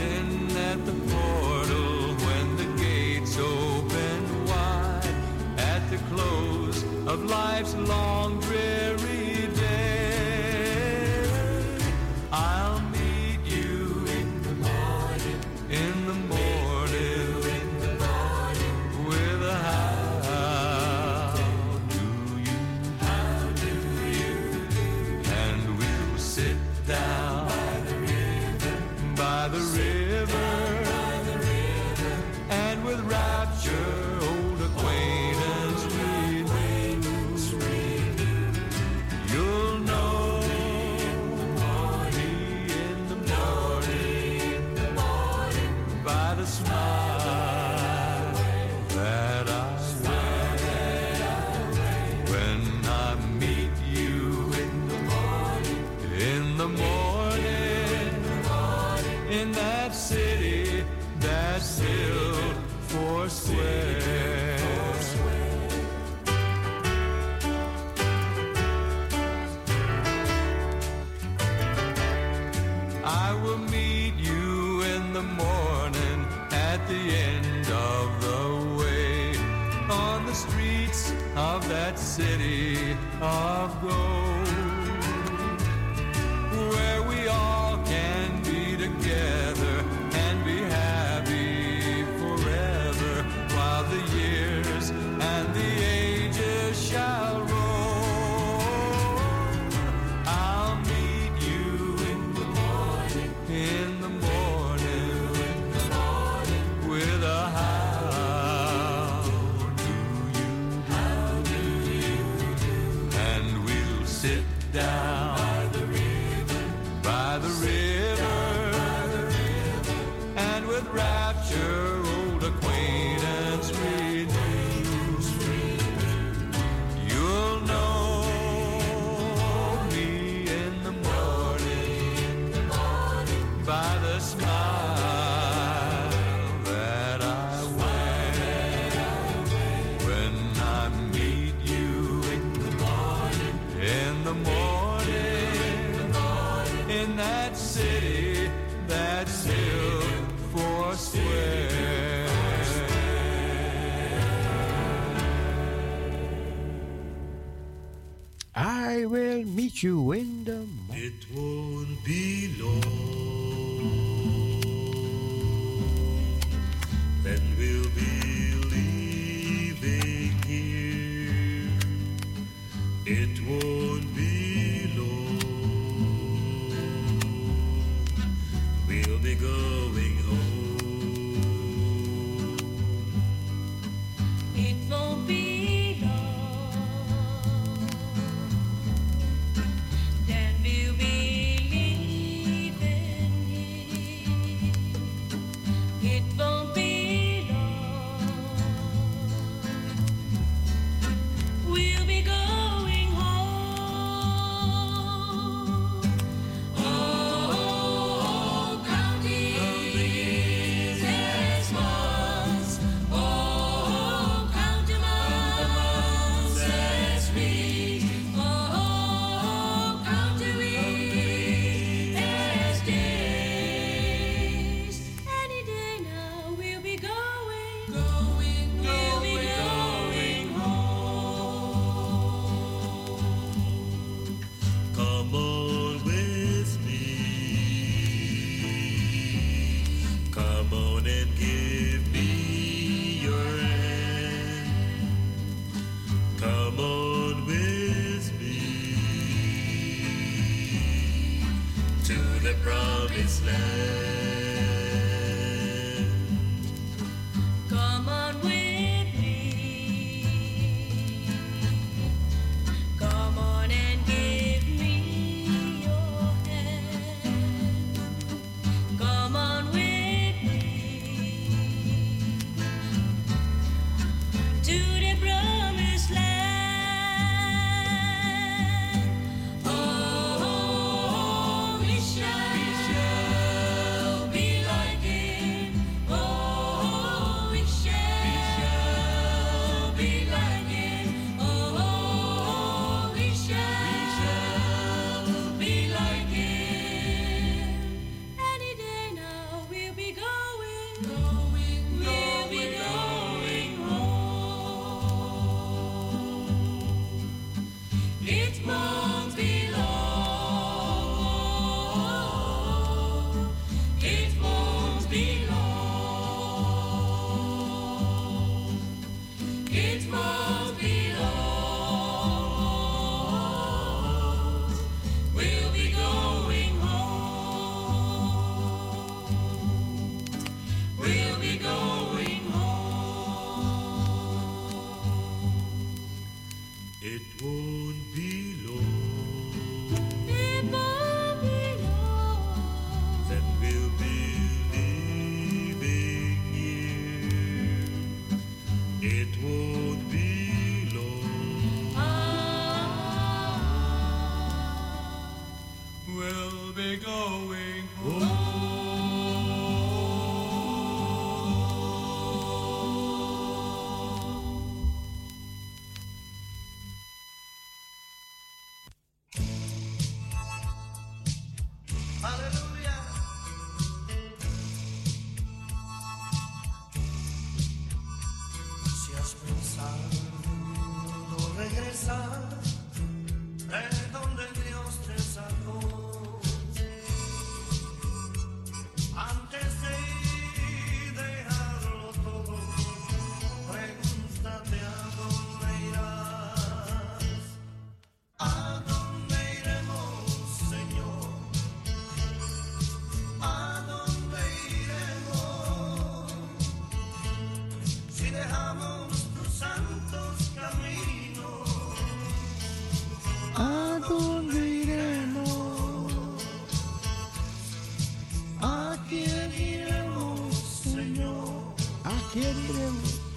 querido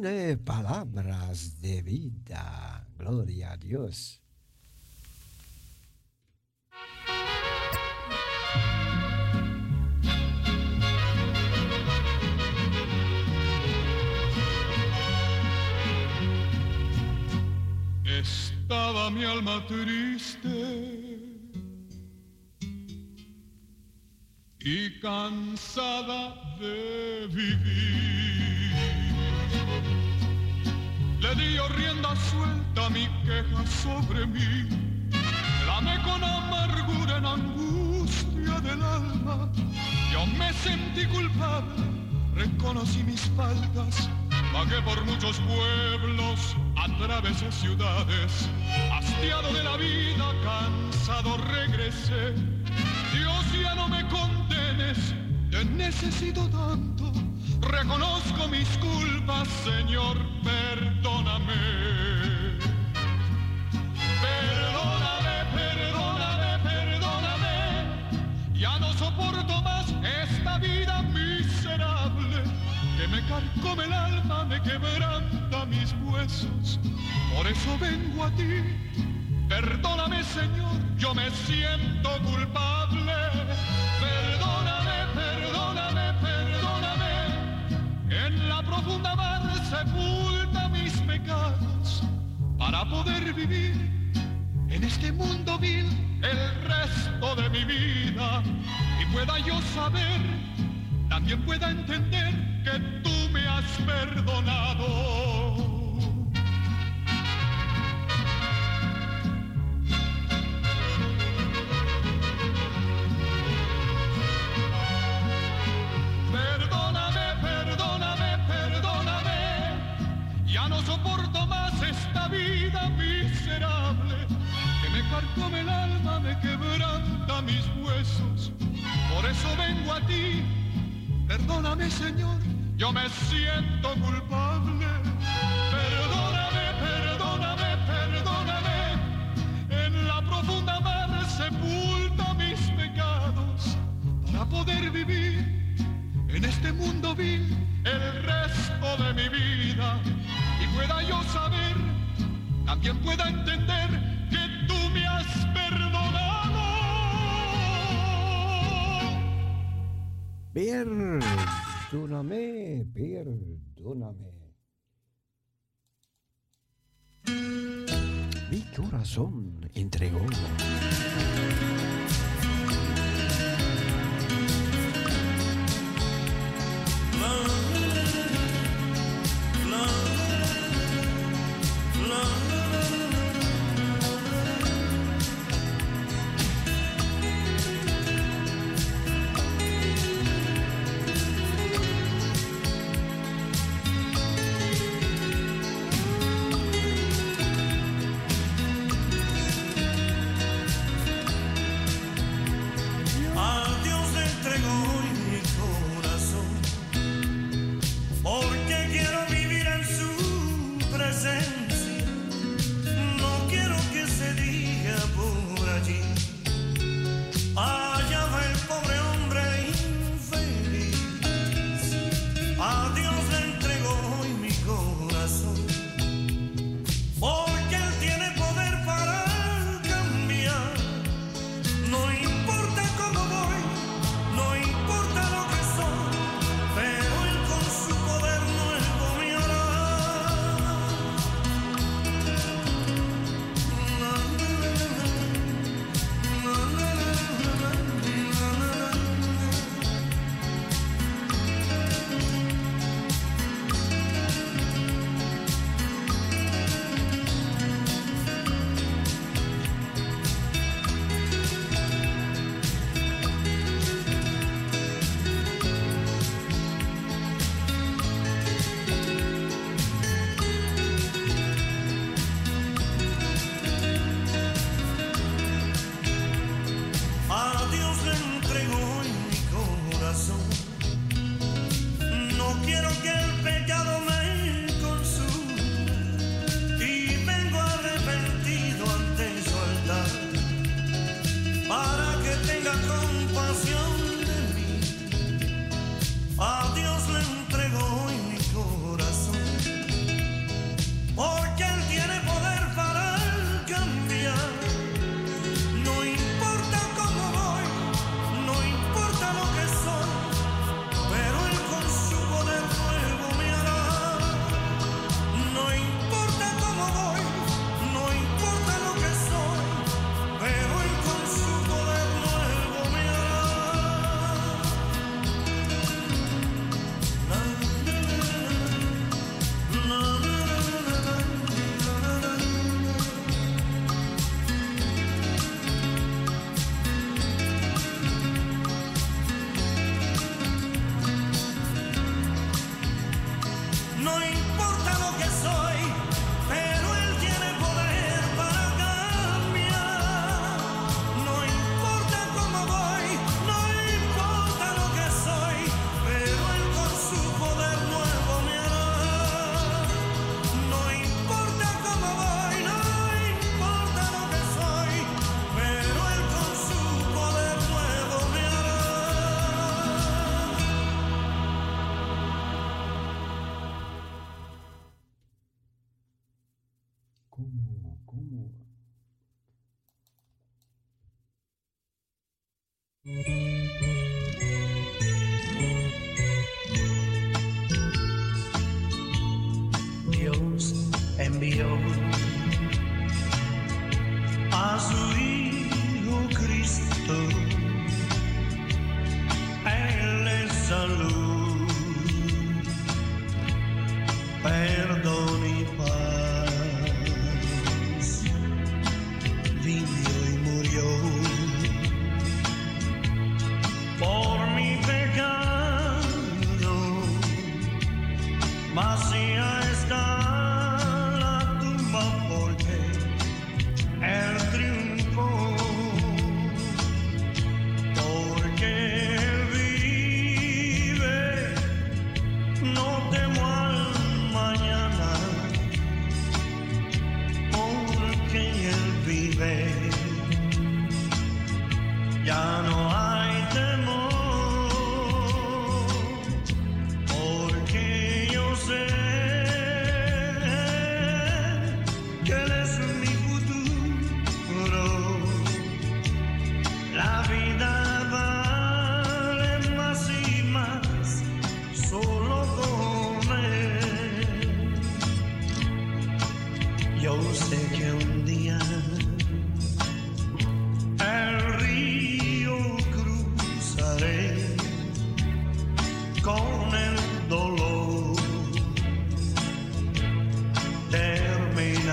tienes palabras de vida. Gloria a Dios. Estaba mi alma triste y cansada de vivir. Le di rienda suelta mi queja sobre mí. Clamé con amargura en angustia del alma. Yo me sentí culpable, reconocí mis faltas. Vagué por muchos pueblos, atravesé ciudades. Hastiado de la vida, cansado regresé. Dios ya no me condenes, te necesito tanto. Reconozco mis culpas, Señor, perdóname. Me carcome el alma, me quebranta mis huesos. Por eso vengo a ti. Perdóname, Señor, yo me siento culpable. Perdóname, perdóname, perdóname. En la profunda mar sepulta mis pecados para poder vivir en este mundo vil el resto de mi vida y pueda yo saber, también pueda entender que tú me perdonado. Perdóname, perdóname, perdóname. Ya no soporto más esta vida miserable que me carcome el alma, me quebranta mis huesos. Por eso vengo a ti. Perdóname, Señor, yo me siento culpable. Perdóname, perdóname, perdóname. En la profunda mar sepulta mis pecados para poder vivir en este mundo vil el resto de mi vida y pueda yo saber, también pueda entender que tú me has perdonado. Perdóname, perdóname. Mi corazón entregó.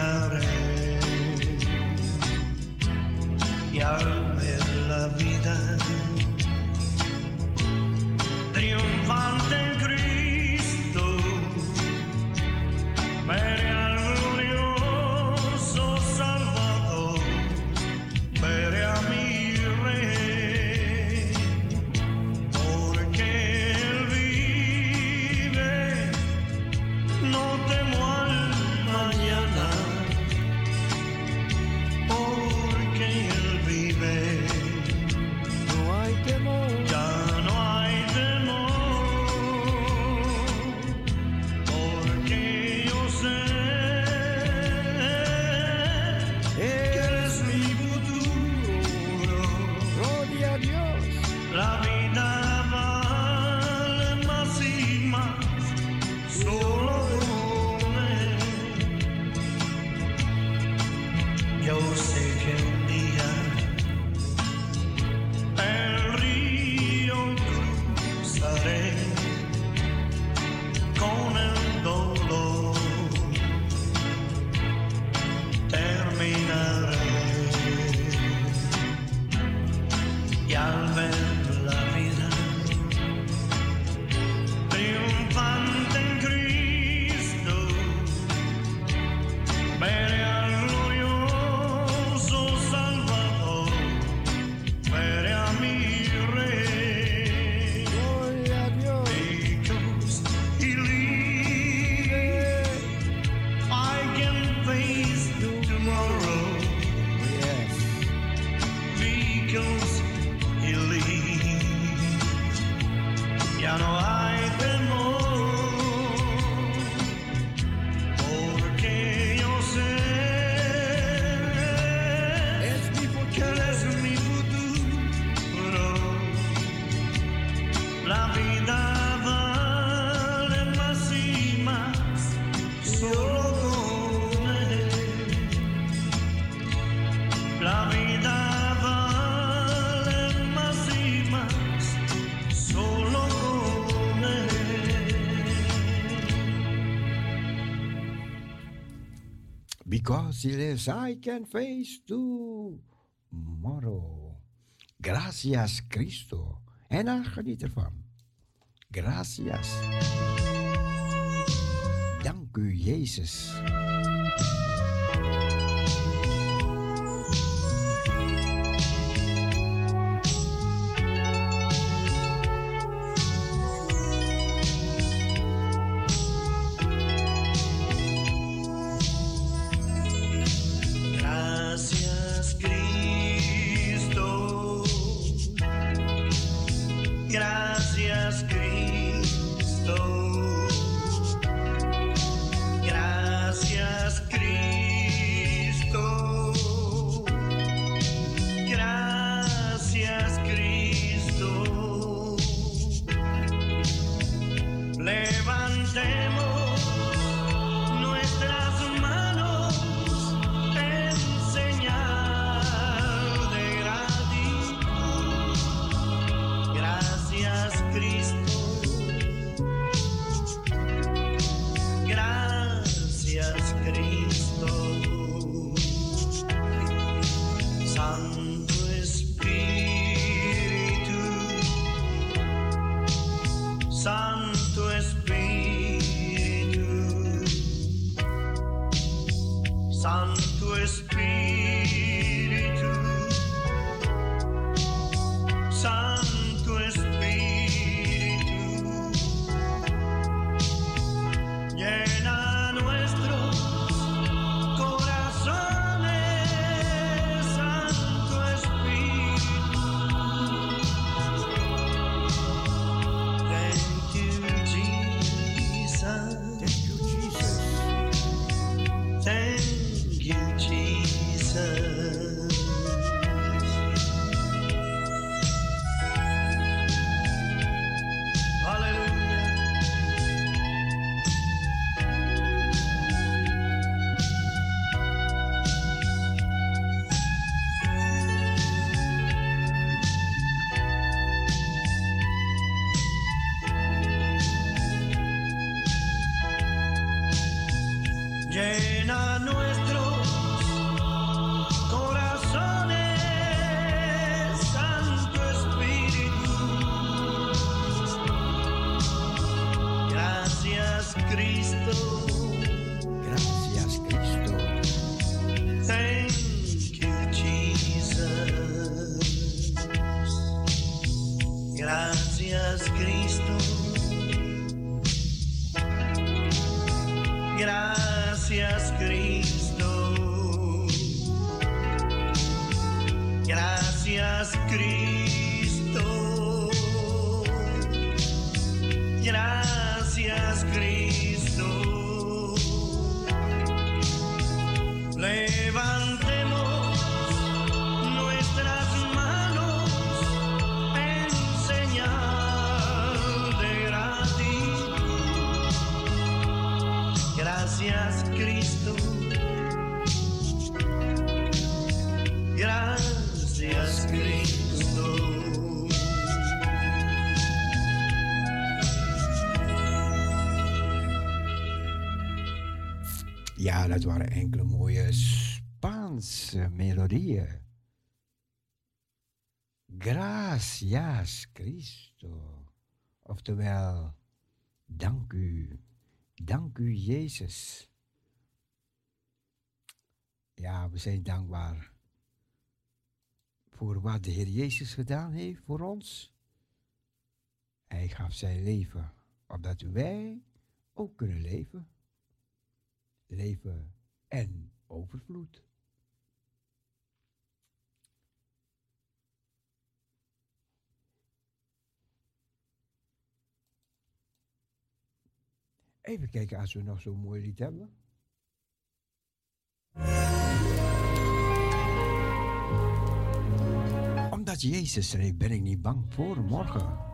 out. She I can face tomorrow. Gracias, Cristo. En dan geniet ervan. Gracias. Dank u, Jezus. Graas, Gracias Christo. Oftewel, dank u. Dank u, Jezus. Ja, we zijn dankbaar voor wat de Heer Jezus gedaan heeft voor ons. Hij gaf zijn leven, opdat wij ook kunnen leven. Leven en overvloed. Even kijken als we nog zo'n mooi lied hebben. Omdat Jezus schreef, ben ik niet bang voor morgen.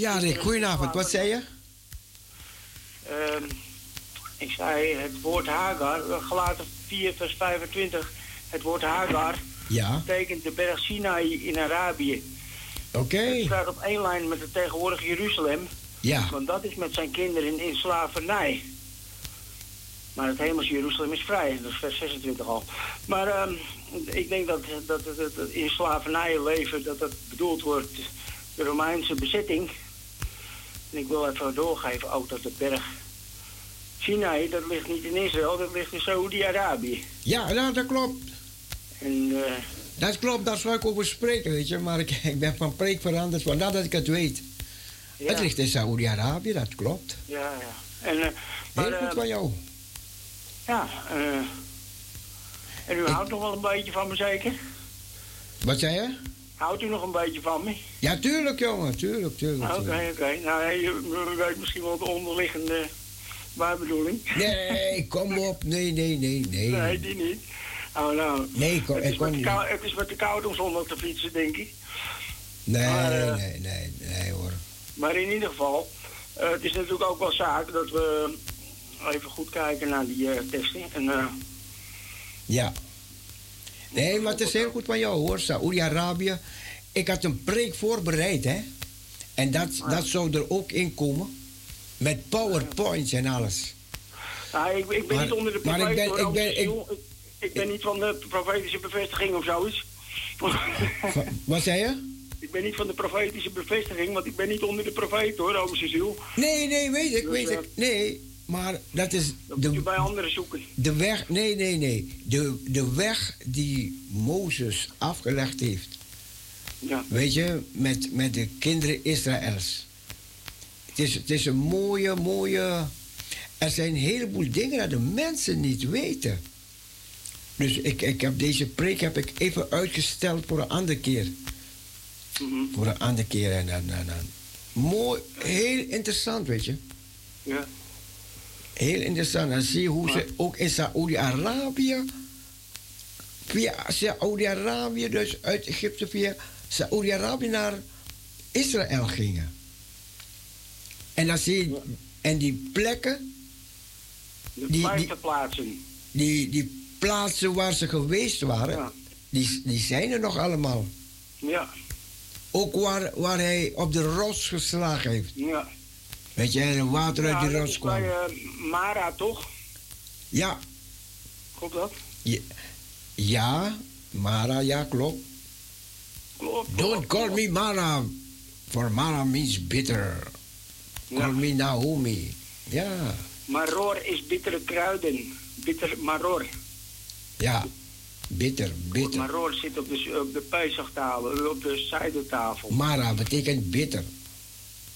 Ja, Rick, goedenavond. Wat zei je? Ehm, ik zei het woord Hagar, gelaten 4 vers 25. Het woord Hagar Ja, betekent de berg Sinai in Arabië. oké. Het staat op één lijn met het tegenwoordige Jeruzalem. Ja, Want dat is met zijn kinderen in slavernij. Maar het hemelse Jeruzalem is vrij, dat is vers 26 al. Maar ehm, ik denk dat, dat, dat, dat in slavernij leven, dat dat bedoeld wordt de Romeinse bezetting. En ik wil even doorgeven ook dat de berg Sinai, dat ligt niet in Israël, dat ligt in Saoedi-Arabië. ja nou, dat klopt. En eh, Dat klopt, daar zou ik over spreken, weet je. Maar ik, *laughs* ik ben van preek veranderd, vandaar dat ik het weet. ja, Het ligt in Saoedi-Arabië, dat klopt. ja, ja. En, eh, maar, Heel goed eh, van jou. ja, eh, en u houdt nog wel een beetje van me zeker? Wat zei je? Houdt u nog een beetje van me? Ja, tuurlijk, jongen. Tuurlijk, tuurlijk. Oké, oké. Nou, je weet misschien wel de onderliggende waarbedoeling. Nee, kom op. Nee, nee, nee, nee. Nee, die niet. Oh, nou. Nee, ik het, ik is niet. kou, het is met de koud om zondag te fietsen, denk ik. Nee, maar, eh, nee, nee, nee, hoor. Maar in ieder geval, eh, het is natuurlijk ook wel zaak dat we even goed kijken naar die eh, teksten. En, eh, Ja. Nee, maar het is heel goed van jou, hoor. Saoedi-Arabië. Ik had een preek voorbereid, hè. En dat, dat zou er ook in komen. Met powerpoints en alles. nou, ik, ik ben Maar- niet onder de maar ik profeet, ben- hoor, ik ben- ik, ik ben niet van de profetische bevestiging of zoiets. Wat zei je? ik ben niet van de profetische bevestiging, want ik ben niet onder de profeet hoor, over Cecile. Nee, nee, weet ik, Dus, weet eh, ik. Nee, maar dat is Dat moet je de, bij anderen zoeken. de weg. Nee, nee, nee. De, de weg die Mozes afgelegd heeft. Ja. Weet je, met, met de kinderen Israëls. Het is, het is een mooie, mooie. Er zijn een heleboel dingen dat de mensen niet weten. Dus ik, ik heb deze preek heb ik even uitgesteld voor een andere keer. Mhm. Voor een andere keer. En, en, en. Mooi, heel interessant, weet je. ja. Heel interessant. En zie je hoe ze ook in Saoedi-Arabië. Via Saoedi-Arabië, dus uit Egypte via Saoedi-Arabië naar Israël gingen. En dan zie je. En die plekken, Die- die- plaatsen. die, die plaatsen waar ze geweest waren, Ja. die, die zijn er nog allemaal. Ja, Ook waar, waar hij op de rots geslagen heeft. ja. Weet je, en water uit die rots kwam. bij eh, Mara toch? Ja, Klopt dat? ja, ja, Mara, ja, klopt. Klopt. Don't call me Mara, for Mara means bitter. Call Ja. me Naomi. Ja, Maror is bittere kruiden. Bitter maror. ja, bitter, bitter. Maror zit op de, op de Pesach-tafel, op de zijdertafel. Mara betekent bitter.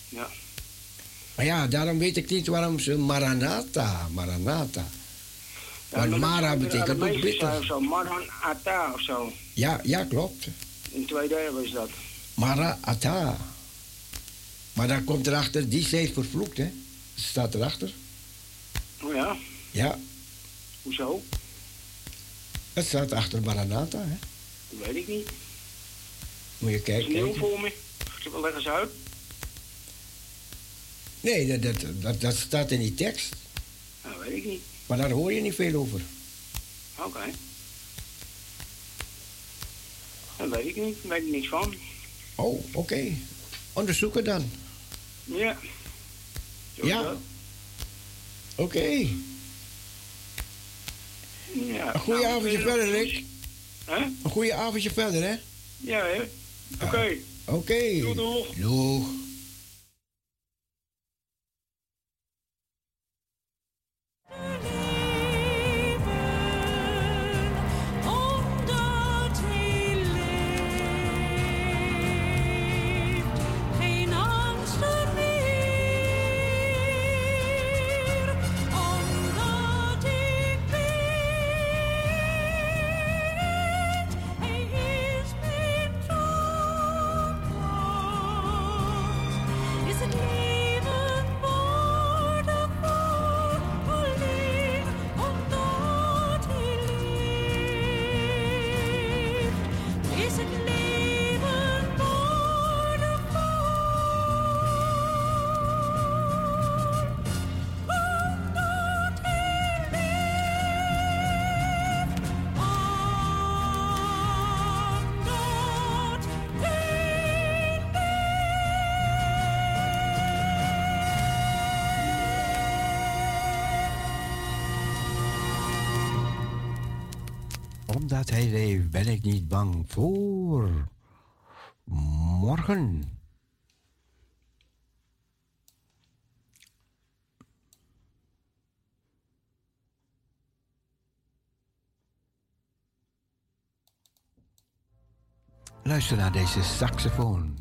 Ja. Maar ja, daarom weet ik niet waarom ze Maranatha, Maranatha. Want Mara betekent ook bitter. Of zo. Maran Ata of zo. Ja, ja, klopt. In twee delen is dat. Marata. Maar dan komt erachter, die zij vervloekt, hè? Staat erachter. Oh ja, Ja, hoezo? het staat achter Maranatha, hè? Dat weet ik niet. Moet je Is kijken. het nieuw kijken. voor me? Leg eens uit. Nee, dat, dat, dat, staat in die tekst. Dat weet ik niet. Maar daar hoor je niet veel over. Oké. Dat weet ik niet. Daar weet ik niks van. Oh, oké. Onderzoek het dan. Ja. Zo Ja. Oké. Ja. Een goeie nou, avondje verder Rick. Hè? Een goeie avondje verder, hè? Ja, hè? Oké. Oké. Doei, doeg. Doeg. Omdat hij leeft, ben ik niet bang voor morgen. Luister naar deze saxofoon.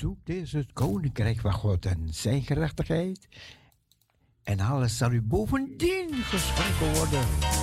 Zoekt is het koninkrijk van God en zijn gerechtigheid. En alles zal u bovendien geschonken worden.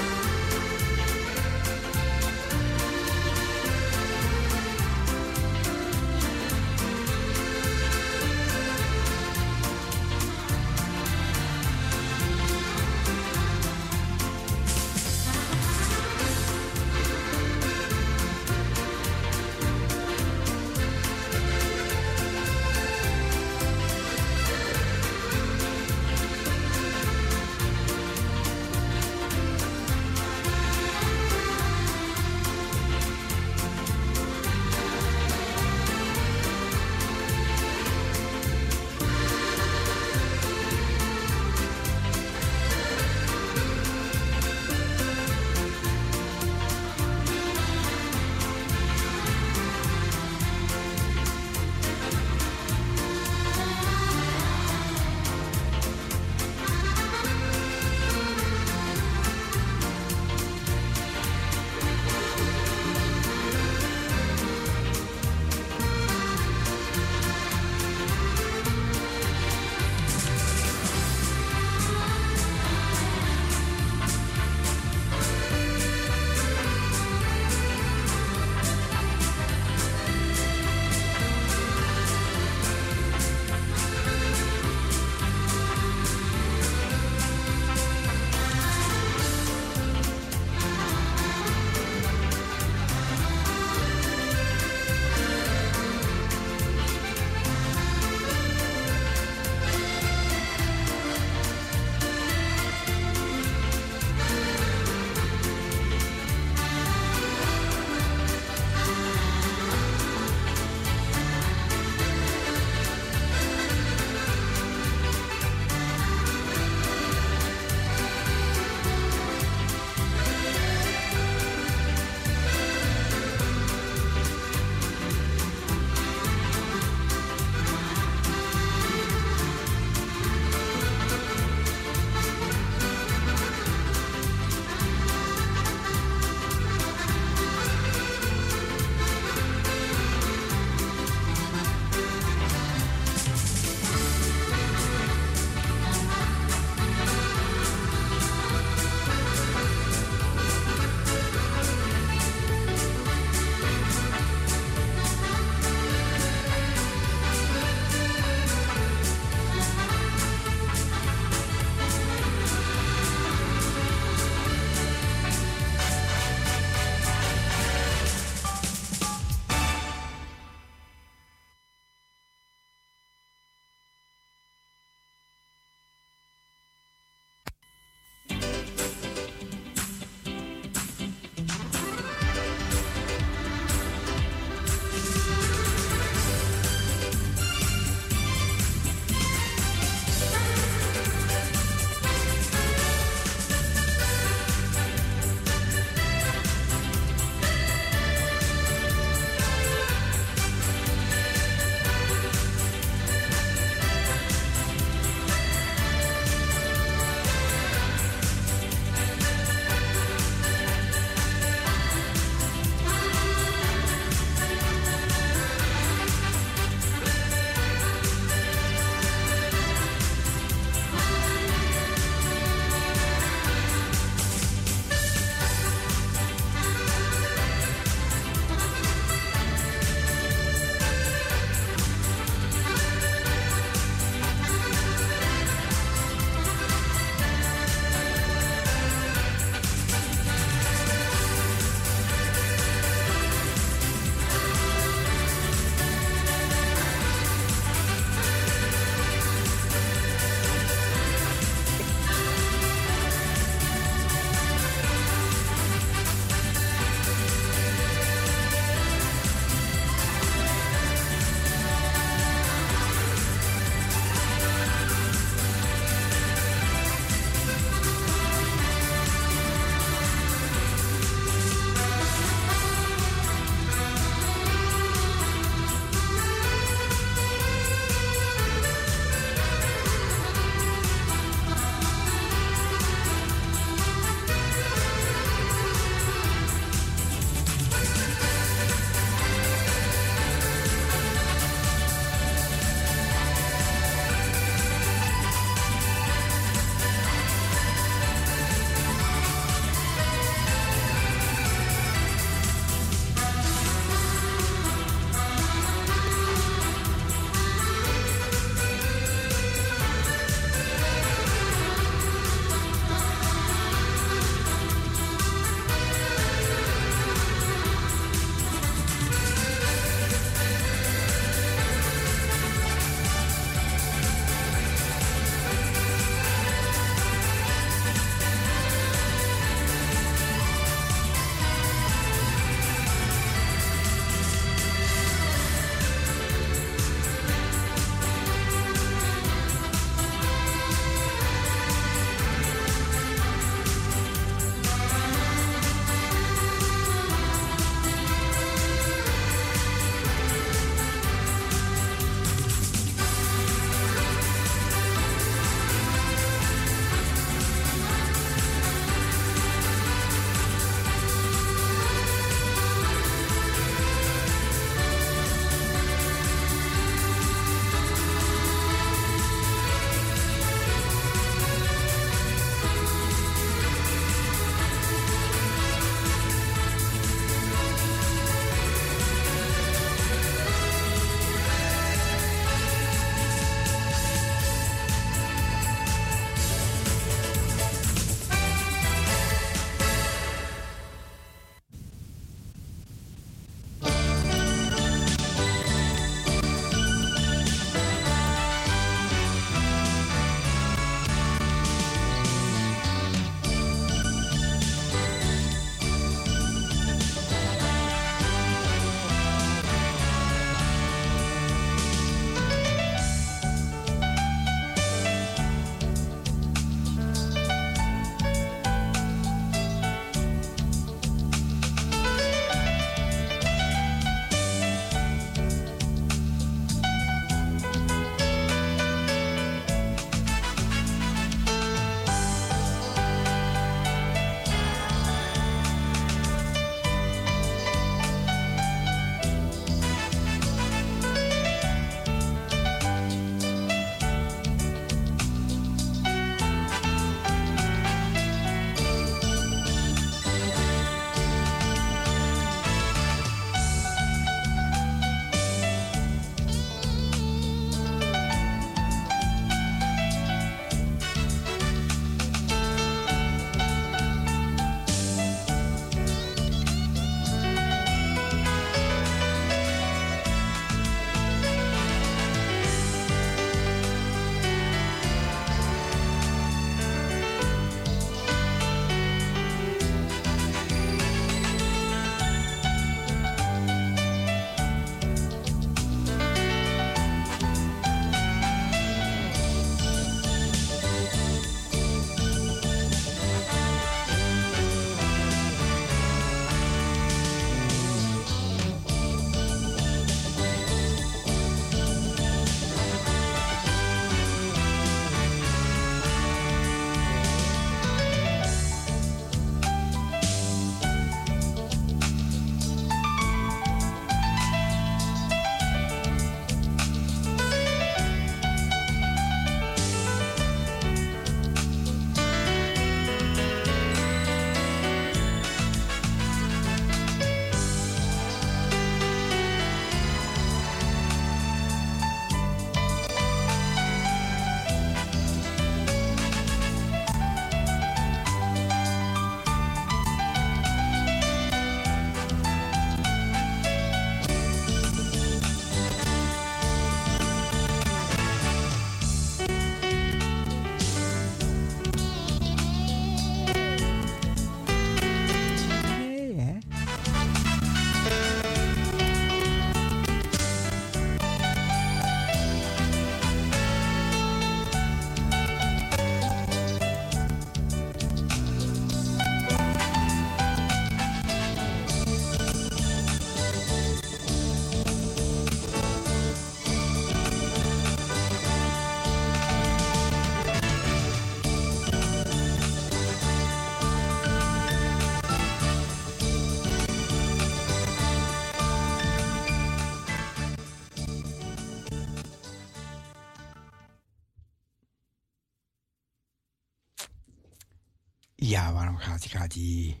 Ja, waarom gaat hij? Gaat hij...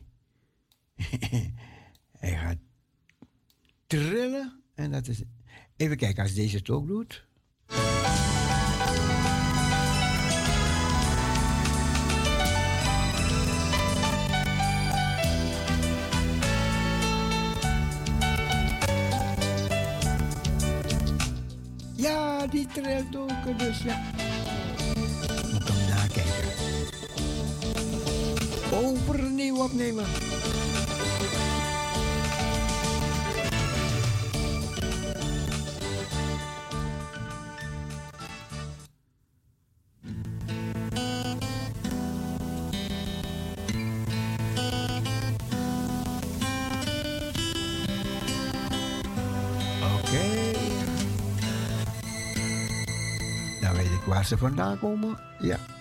*laughs* hij gaat trillen. En dat is... Even kijken als deze het ook doet. Ja, die trilt ook, dus ja. Moet hem nakijken overnieuw opnemen. dan weet ik waar ze vandaan komen. Ja.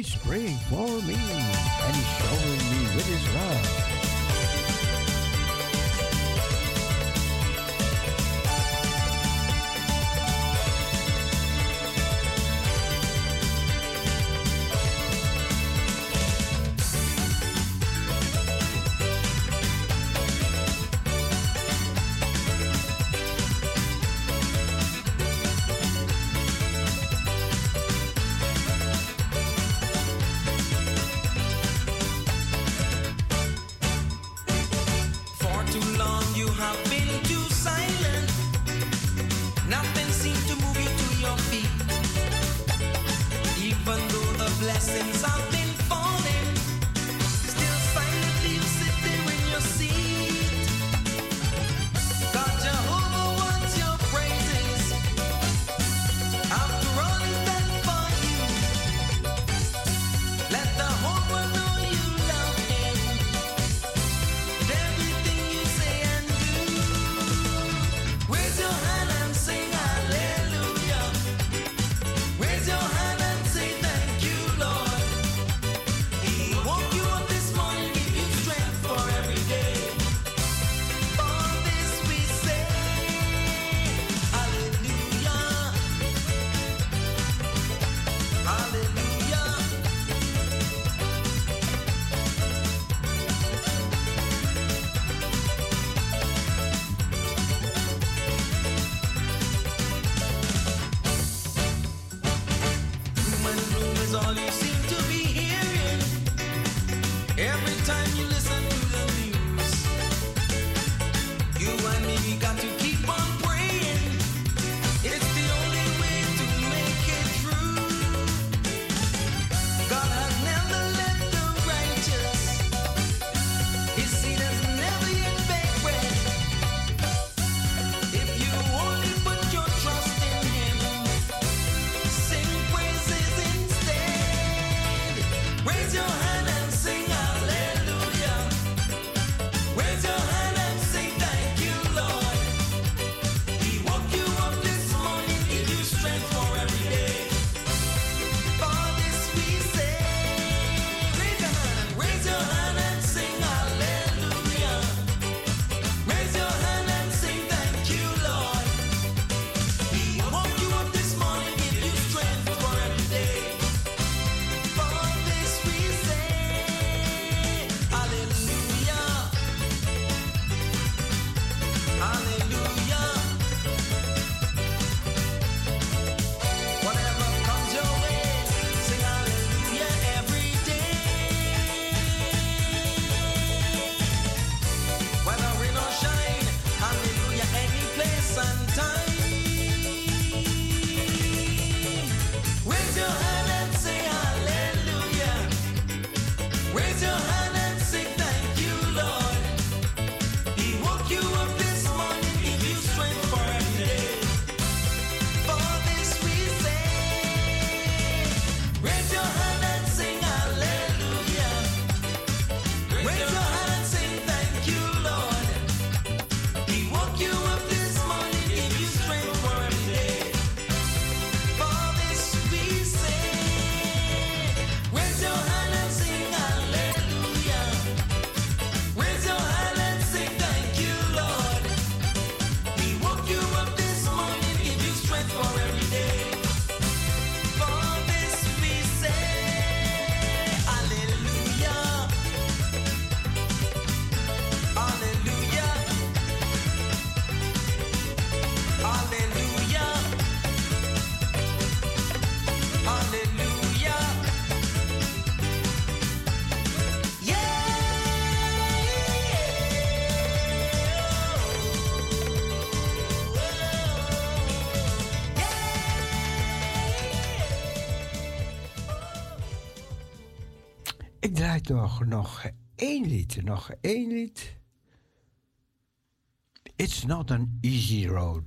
He's praying for me and he's showing me with his love. nog, nog één lied, nog één lied. It's not an easy road.